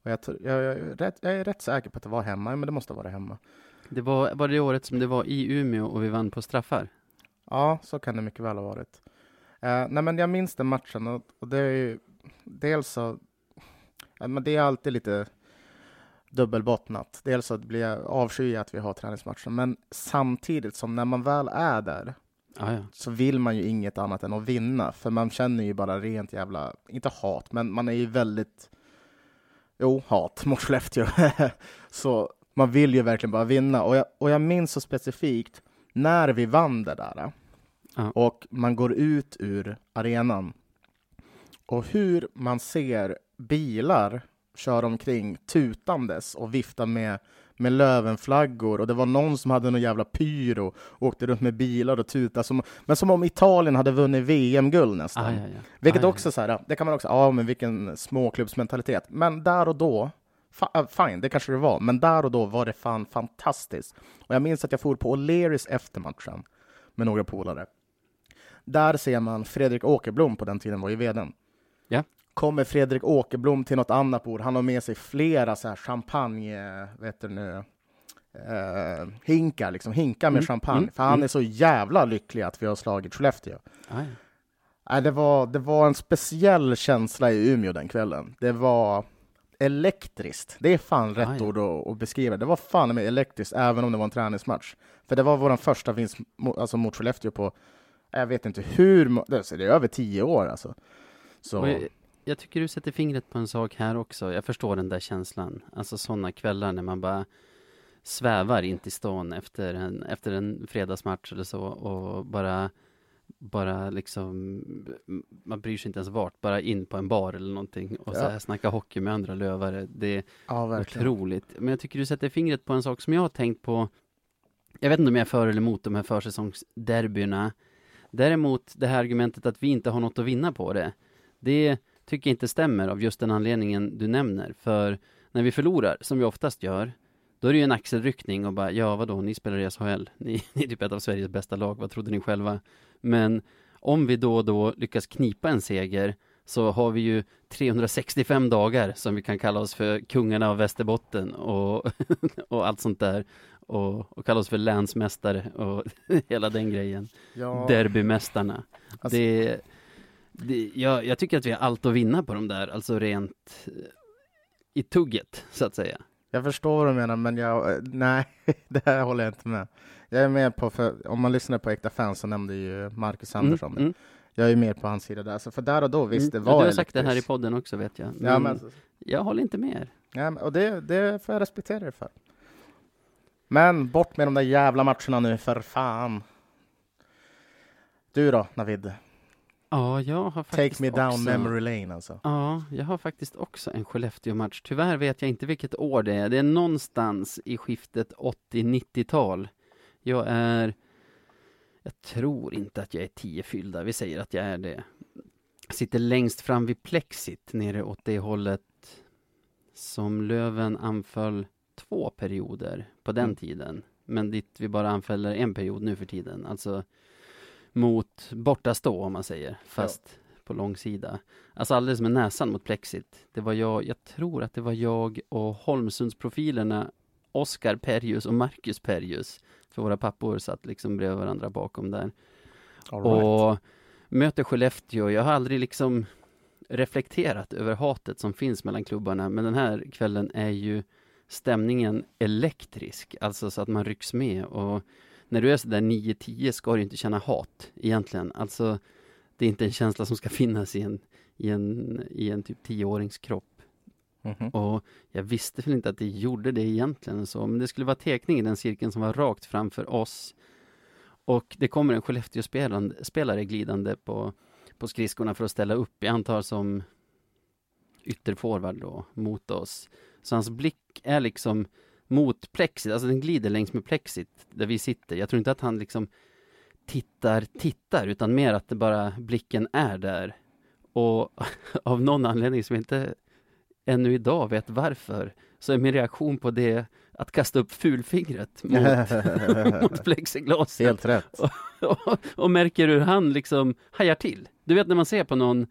och jag, jag, jag, är rätt, jag, är rätt, säker på att det var hemma, men det måste vara hemma. Det var, var det året som det var i Umeå och vi vann på straffar? Ja, så kan det mycket väl ha varit. Uh, nej, men jag minns den matchen och, och det är ju dels så, ja, men det är alltid lite dubbelbottnat. Dels så blir jag avsky att vi har träningsmatcher, men samtidigt som när man väl är där Ah, ja. så vill man ju inget annat än att vinna, för man känner ju bara rent jävla, inte hat, men man är ju väldigt, jo, hat mot Skellefteå. så man vill ju verkligen bara vinna. Och jag, och jag minns så specifikt när vi vann det där, ah. och man går ut ur arenan, och hur man ser bilar köra omkring tutandes och vifta med med Lövenflaggor och det var någon som hade någon jävla pyro och åkte runt med bilar och tutade. Som, men som om Italien hade vunnit VM-guld nästan. Ah, ja, ja. Vilket ah, också ja. så här, det kan man också, ja men vilken småklubbsmentalitet. Men där och då, äh, fine, det kanske det var, men där och då var det fan fantastiskt. Och jag minns att jag for på O'Learys efter matchen med några polare. Där ser man Fredrik Åkerblom, på den tiden var ju vdn. Ja kommer Fredrik Åkerblom till något annat bord. Han har med sig flera så här champagne, vet du nu, eh, hinkar, liksom hinkar med mm. champagne. Mm. För han mm. är så jävla lycklig att vi har slagit Skellefteå. Aj. Nej, det, var, det var en speciell känsla i Umeå den kvällen. Det var elektriskt. Det är fan rätt Aj. ord att, att, beskriva. Det var fan med elektriskt, även om det var en träningsmatch. För det var vår första vinst alltså mot Skellefteå på, jag vet inte hur, det är över tio år alltså. Så jag tycker du sätter fingret på en sak här också. Jag förstår den där känslan. Alltså sådana kvällar när man bara svävar in till stan efter en, efter en fredagsmatch eller så och bara bara liksom man bryr sig inte ens vart, bara in på en bar eller någonting och ja. så här snacka hockey med andra lövare. Det är ja, otroligt. Men jag tycker du sätter fingret på en sak som jag har tänkt på. Jag vet inte om jag är för eller emot de här försäsongsderbyna. Däremot det här argumentet att vi inte har något att vinna på det. Det tycker inte stämmer av just den anledningen du nämner. För när vi förlorar, som vi oftast gör, då är det ju en axelryckning och bara, ja vadå, ni spelar i SHL, ni, ni är typ ett av Sveriges bästa lag, vad trodde ni själva? Men om vi då och då lyckas knipa en seger, så har vi ju 365 dagar som vi kan kalla oss för kungarna av Västerbotten och, och allt sånt där. Och, och kalla oss för länsmästare och hela den grejen. Ja. Derbymästarna. Alltså, det, det, jag, jag, tycker att vi har allt att vinna på de där, alltså rent eh, i tugget, så att säga. Jag förstår vad du menar, men jag, eh, nej, det här håller jag inte med. Jag är med på, för om man lyssnar på Äkta fans så nämnde ju Marcus mm, Andersson mm, mm. Jag är mer på hans sida där, så för där och då, visst, mm, det var Du har sagt det här i podden också, vet jag. Men, ja, men jag håller inte med er. Ja, och det, det får jag respektera dig för. Men bort med de där jävla matcherna nu, för fan. Du då, Navid? Ja, jag har faktiskt Take me down också, memory lane alltså. Ja, jag har faktiskt också en Skellefteå-match. Tyvärr vet jag inte vilket år det är. Det är någonstans i skiftet 80-90-tal. Jag är... Jag tror inte att jag är tio fyllda. Vi säger att jag är det. Jag sitter längst fram vid plexit nere åt det hållet som Löven anföll två perioder på den mm. tiden. Men dit vi bara anfaller en period nu för tiden. Alltså mot bortastå om man säger, fast ja. på långsida. Alltså alldeles med näsan mot plexit. Det var jag, jag tror att det var jag och Holmsundsprofilerna Oskar Perjus och Marcus Perjus. För våra pappor satt liksom bredvid varandra bakom där. Right. Och möter Skellefteå. Jag har aldrig liksom reflekterat över hatet som finns mellan klubbarna. Men den här kvällen är ju stämningen elektrisk. Alltså så att man rycks med. Och när du är sådär 9-10 ska du inte känna hat egentligen. Alltså, det är inte en känsla som ska finnas i en, i en, i en typ 10-årings kropp. Mm -hmm. Och jag visste väl inte att det gjorde det egentligen så, men det skulle vara tekning i den cirkeln som var rakt framför oss. Och det kommer en Skellefteå-spelare glidande på, på skridskorna för att ställa upp. Jag antar som ytterforward då, mot oss. Så hans blick är liksom mot plexit, alltså den glider längs med plexit där vi sitter. Jag tror inte att han liksom tittar, tittar, utan mer att det bara blicken är där. Och av någon anledning som jag inte ännu idag vet varför, så är min reaktion på det att kasta upp fulfingret mot, mot plexiglaset. Helt rätt. och, och märker hur han liksom hajar till. Du vet när man ser på någon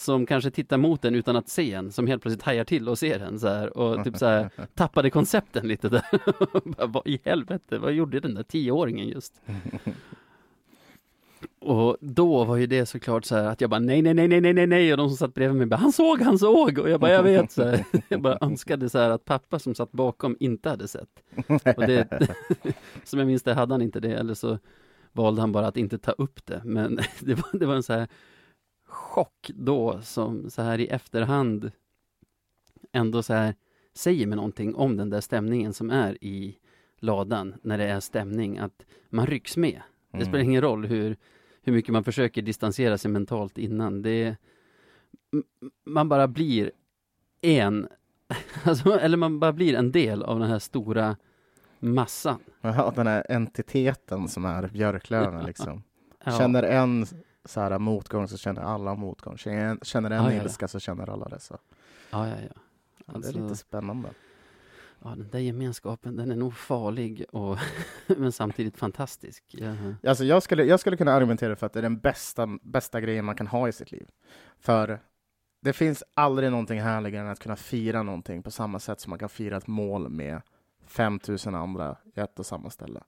som kanske tittar mot en utan att se en, som helt plötsligt hajar till och ser en så här och typ så här tappade koncepten lite där. Vad i helvete, vad gjorde den där tioåringen just? Och då var ju det såklart så här att jag bara nej, nej, nej, nej, nej, nej, nej och de som satt bredvid mig bara han såg, han såg och jag bara jag vet så här. Jag bara önskade så här att pappa som satt bakom inte hade sett. Och det, som jag minns det hade han inte det eller så valde han bara att inte ta upp det. Men det var, det var en så här chock då som så här i efterhand ändå så här säger mig någonting om den där stämningen som är i ladan när det är stämning, att man rycks med. Det Mm. spelar ingen roll hur, hur mycket man försöker distansera sig mentalt innan. Det, man bara blir en, alltså, eller man bara blir en del av den här stora massan. Ja, den här entiteten som är Björklöven liksom. Ja. Känner en så här motgång så känner alla motgång. Känner, känner en Ja, ja. ilska så känner alla det. Så. Ja, ja, ja. Alltså- det är lite spännande. Ja, den där gemenskapen, den är nog farlig och men samtidigt fantastisk. Ja. Alltså jag, skulle, jag skulle kunna argumentera för att det är den bästa, bästa grejen man kan ha i sitt liv. För det finns aldrig någonting härligare än att kunna fira någonting på samma sätt som man kan fira ett mål med 5000 andra i ett och samma ställe.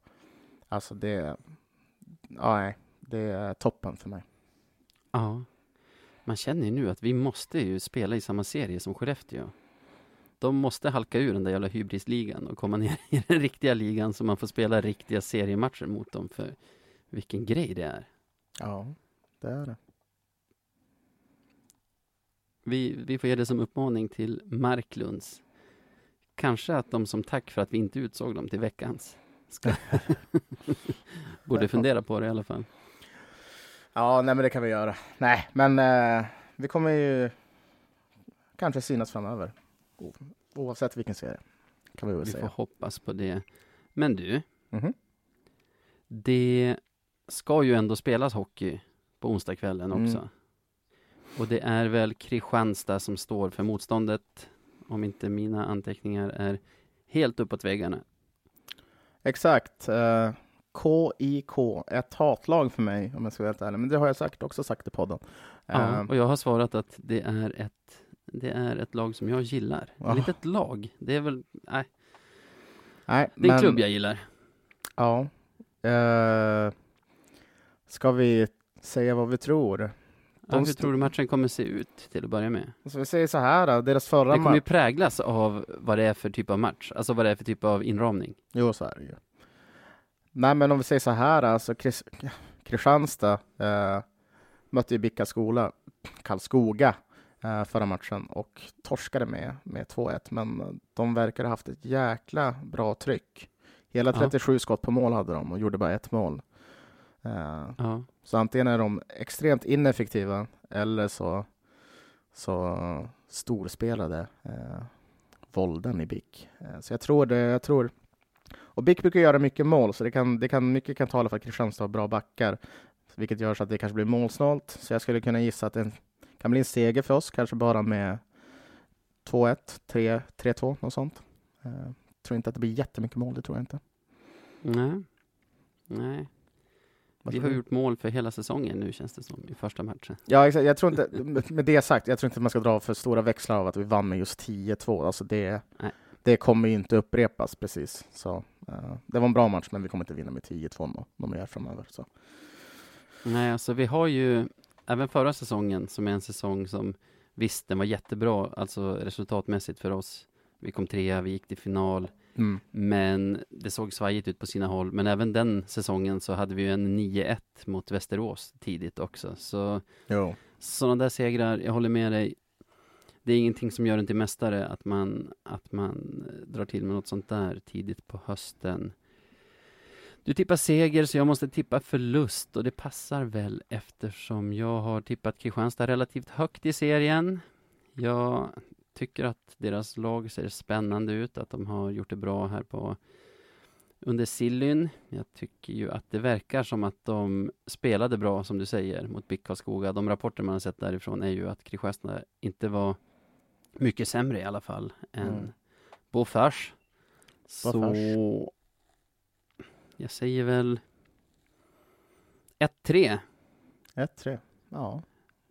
Alltså det, ja, nej, det är toppen för mig. ja. Man känner ju nu att vi måste ju spela i samma serie som Skellefteå. De måste halka ur den där jävla hybrisligan och komma ner i den riktiga ligan så man får spela riktiga seriematcher mot dem. För vilken grej det är. Ja, det är det. Vi, vi får ge det som uppmaning till Marklunds. Kanske att de som tack för att vi inte utsåg dem till veckans ska borde fundera på det i alla fall. Ja, nej men det kan vi göra. Nej, men eh, vi kommer ju kanske synas framöver. Oavsett vilken serie. Kan vi väl Vi får säga. hoppas på det. Men du, Mhm. det ska ju ändå spelas hockey på onsdagskvällen Mm. också. Och det är väl Kristianstad som står för motståndet. Om inte mina anteckningar är helt uppåt väggarna. Exakt. Eh, KIK, ett hatlag för mig om jag ska vara helt ärlig. Men det har jag säkert också sagt i podden. Ja, Eh, och jag har svarat att det är ett, det är ett lag som jag gillar. Ja. Ett litet lag. Det är väl, nej, nej, det är en men- klubb jag gillar. Ja. Eh, ska vi säga vad vi tror? Ja, hur tror du matchen kommer se ut till att börja med? Så vi säger så här då, deras förra Det kommer ju match. präglas av vad det är för typ av match, alltså vad det är för typ av inramning. Jo, så är det ju. Nej, men om vi säger så här, alltså Chris, Kristianstad eh, mötte ju Bicka skola, Karlskoga, eh, förra matchen och torskade med, med 2-1. Men de verkar ha haft ett jäkla bra tryck. Hela Ja. 37 skott på mål hade de och gjorde bara ett mål. Eh, Ja, så antingen är de extremt ineffektiva eller så, så storspelade eh, Volden i BIK. Eh, så jag tror det, jag tror och BIK brukar göra mycket mål, så det kan, det kan, mycket kan tala för att Kristianstad har bra backar, vilket gör så att det kanske blir målsnålt. Så jag skulle kunna gissa att det kan bli en seger för oss, kanske bara med 2-1, 3 3-2, något sånt. Eh, tror inte att det blir jättemycket mål, det tror jag inte. nej. Nej, vi har gjort mål för hela säsongen nu känns det som, i första matchen. Ja, exakt. Jag tror inte, med- det sagt, jag tror inte man ska dra för stora växlar av att vi vann med just 10-2. Alltså det, Nej. det kommer ju inte upprepas precis. Så, det var en bra match, men vi kommer inte vinna med 10-2 nå- någon mer framöver. Så. Nej, alltså vi har ju även förra säsongen som är en säsong som visst, den var jättebra, alltså resultatmässigt för oss. Vi kom trea, vi gick till final, Mm. men det såg svajigt ut på sina håll. Men även den säsongen så hade vi ju en 9-1 mot Västerås tidigt också. Så Jo. sådana där segrar, jag håller med dig. Det är ingenting som gör en till mästare att man, att man eh, drar till med något sånt där tidigt på hösten. Du tippar seger så jag måste tippa förlust och det passar väl eftersom jag har tippat Kristianstad relativt högt i serien. Jag tycker att deras lag ser spännande ut, att de har gjort det bra här på under Sillyn. Jag tycker ju att det verkar som att de spelade bra, som du säger, mot BIK Karlskoga. De rapporter man har sett därifrån är ju att Kristianstad inte var mycket sämre i alla fall än Mm. Bofors. Så jag säger väl 1-3. 1-3. Ja.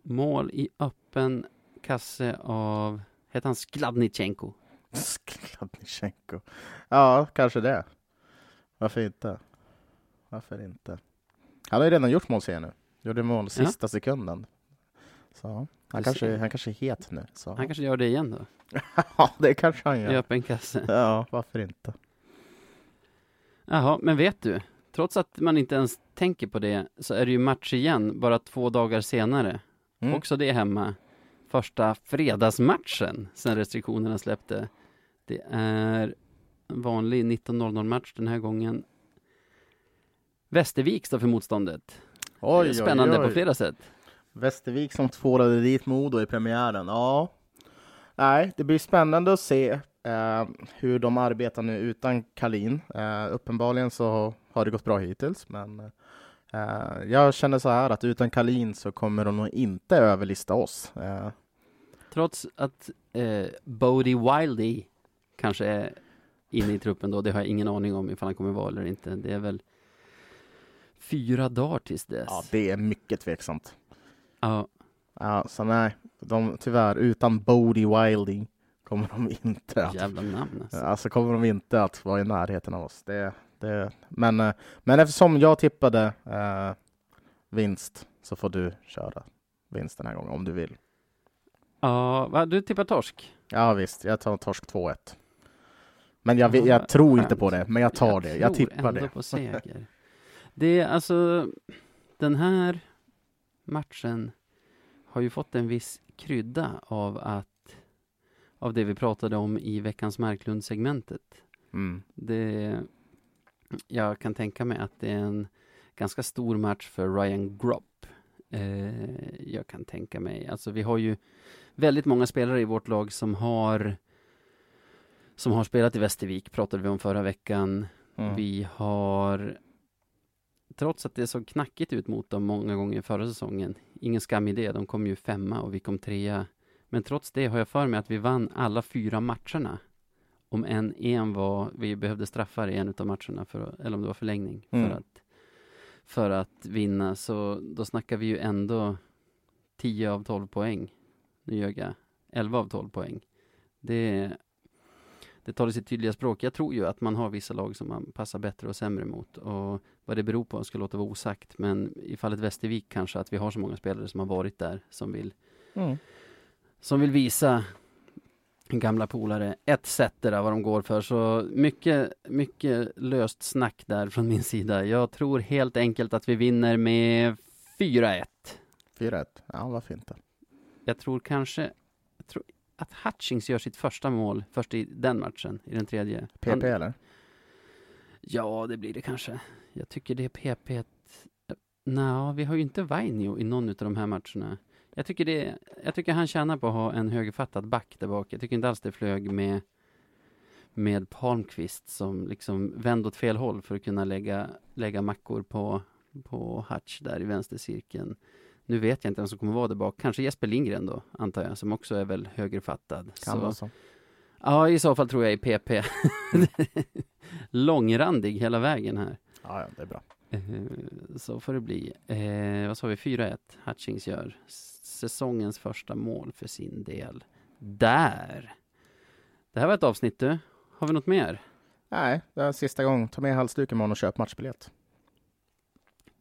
Mål i öppen kasse av, heter han Skladnichenko? Skladnichenko. Ja, kanske det. Varför inte? Varför inte? Han har ju redan gjort mål ser jag nu. Gjorde mål sista sekunden. Så han kanske, han kanske är het nu. Så. Han kanske gör det igen då, ja, det kanske han i gör. öppen kasse. Ja, varför inte? Jaha, men vet du? Trots att man inte ens tänker på det så är det ju match igen bara två dagar senare. Mm. Också det hemma. Första fredagsmatchen sen restriktionerna släppte. Det är en vanlig 19.00 match den här gången. Västervik står för motståndet. Oj, oj, Spännande oj. på flera sätt. Västervik som tvålade dit Modo i premiären. Ja, nej, det blir spännande att se eh, hur de arbetar nu utan Kalin. Eh, uppenbarligen så har det gått bra hittills, men eh, jag känner så här att utan Kalin så kommer de nog inte överlista oss. Eh, Trots att eh, Bodie Wildy kanske är inne i truppen då. Det har jag ingen aning om ifall han kommer vara eller inte. Det är väl fyra dagar tills dess. ja, det är mycket tveksamt. Ja, Ja, så nej, de, tyvärr, utan Bodie Wilding kommer de inte att jävla namn alltså. Alltså kommer de inte att vara i närheten av oss. Det, det, men, eh, men eftersom jag tippade eh, vinst så får du köra vinst den här gången om du vill. Ja, va, du tippar torsk? Ja visst, jag tar torsk 2-1. Men jag, Ja, jag tror inte på det, men jag tar det. Jag tippar ändå det. på seger. Det är alltså, den här matchen har ju fått en viss krydda av att, av det vi pratade om i veckans Marklund-segmentet. Mm. Det, jag kan tänka mig att det är en ganska stor match för Ryan Gropp. Eh, jag kan tänka mig, alltså vi har ju väldigt många spelare i vårt lag som har som har spelat i Västervik, pratade vi om förra veckan. Mm. Vi har, trots att det såg knackigt ut mot dem många gånger förra säsongen, ingen skam i det, de kom ju femma och vi kom trea. Men trots det har jag för mig att vi vann alla fyra matcherna. Om en, en var, vi behövde straffar i en av matcherna, för, eller om det var förlängning, Mm. för, att, för att vinna. Så då snackar vi ju ändå 10 av 12 poäng. Nu ljög jag. 11 av 12 poäng. Det, det talar sitt tydliga språk. Jag tror ju att man har vissa lag som man passar bättre och sämre mot. Och vad det beror på ska låta vara osagt. Men i fallet Västervik kanske att vi har så många spelare som har varit där som vill, Mm. som vill visa gamla polare etc. vad de går för. Så mycket, mycket löst snack där från min sida. Jag tror helt enkelt att vi vinner med 4-1. 4-1. Ja, varför inte? Jag tror kanske jag tror att Hutchings gör sitt första mål först i den matchen, i den tredje. PP Han- eller? Ja, det blir det kanske. Jag tycker det är PP. Nej, vi har ju inte Vainio i någon av de här matcherna. Jag tycker, det, jag tycker han tjänar på att ha en högerfattad back där bak. Jag tycker inte alls det flög med, med Palmqvist som liksom vände åt fel håll för att kunna lägga, lägga mackor på, på Hutch där i vänstercirkeln. Nu vet jag inte vem som kommer vara där bak. Kanske Jesper Lindgren då, antar jag, som också är väl högerfattad. Kan vara så. Ja, i så fall tror jag i PP. Långrandig hela vägen här. Ja, ja, det är bra. Eh, Så får det bli. Eh, vad sa vi? 4-1. Hutchings gör säsongens första mål för sin del. Där! Det här var ett avsnitt du. Har vi något mer? Nej, det är sista gången. Ta med halsduken imorgon och köp matchbiljett.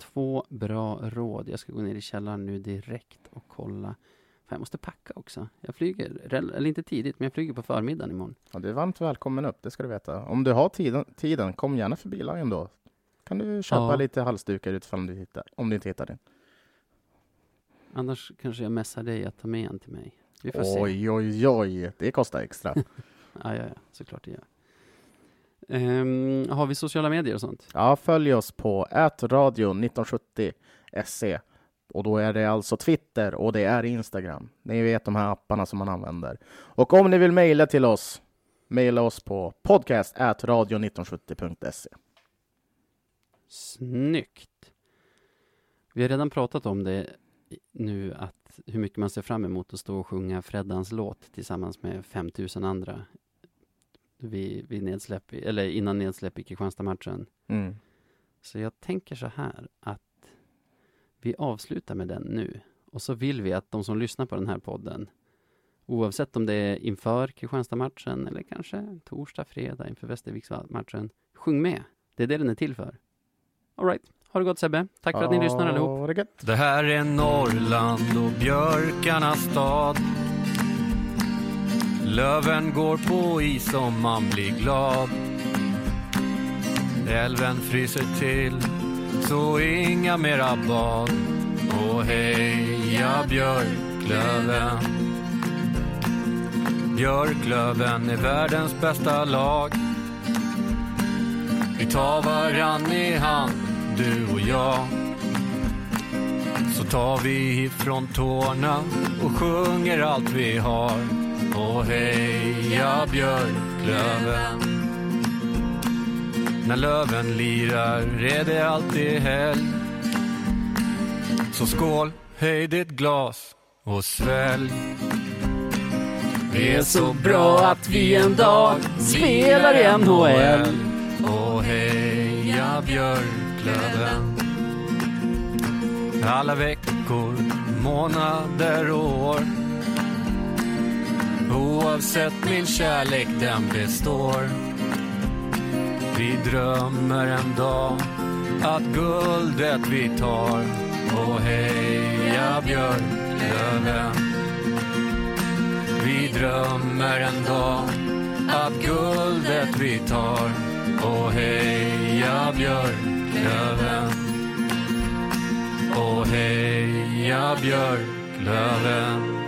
Två bra råd. Jag ska gå ner i källaren nu direkt och kolla. Fan, jag måste packa också. Jag flyger, eller inte tidigt, men jag flyger på förmiddagen imorgon. Ja, du är varmt välkommen upp, det ska du veta. Om du har tiden, tiden kom gärna förbi Lion då. Kan du köpa Ja. lite halsdukar utifall du hittar, om du inte hittar din. Annars kanske jag messar dig att ta med en till mig. Vi får se. Oj, oj, oj, det kostar extra. Ja, ja, ja, såklart det gör. Ehm, har vi sociala medier och sånt? ja, följ oss på ätradio1970 se Och då är det alltså Twitter och det är Instagram. Ni vet de här apparna som man använder. Och om ni vill mejla till oss, mejla oss på podcast radio1970.se. Snyggt! Vi har redan pratat om det nu, att hur mycket man ser fram emot att stå och sjunga Freddans låt tillsammans med 5000 andra vid, vid nedsläpp, eller innan nedsläpp i Kristianstad-matchen. Mm. Så jag tänker så här att vi avslutar med den nu. Och så vill vi att de som lyssnar på den här podden, oavsett om det är inför Kristianstad-matchen eller kanske torsdag, fredag inför Västerviks-matchen, sjung med. Det är det den är till för. All right. Ha det gott Sebbe. Tack för att ni lyssnar allihop. Det här är Norrland och björkarnas stad. Löven går på is om man blir glad. Älven fryser till, så inga mera bad. Och heja Björklöven. Björklöven är världens bästa lag. Vi tar varann i hand, du och jag. Så tar vi ifrån tårna och sjunger allt vi har. Och heja Björklöven. När löven lirar är det alltid helg. Så skål, höj ditt glas och svälj. Det är så bra att vi en dag spelar i NHL. Och heja Björklöven. Alla veckor, månader och år. Oavsett min kärlek, den består. Vi drömmer en dag att guldet vi tar. Och heja Björklöven. Vi drömmer en dag att guldet vi tar och heja Björklöven och heja Björklöven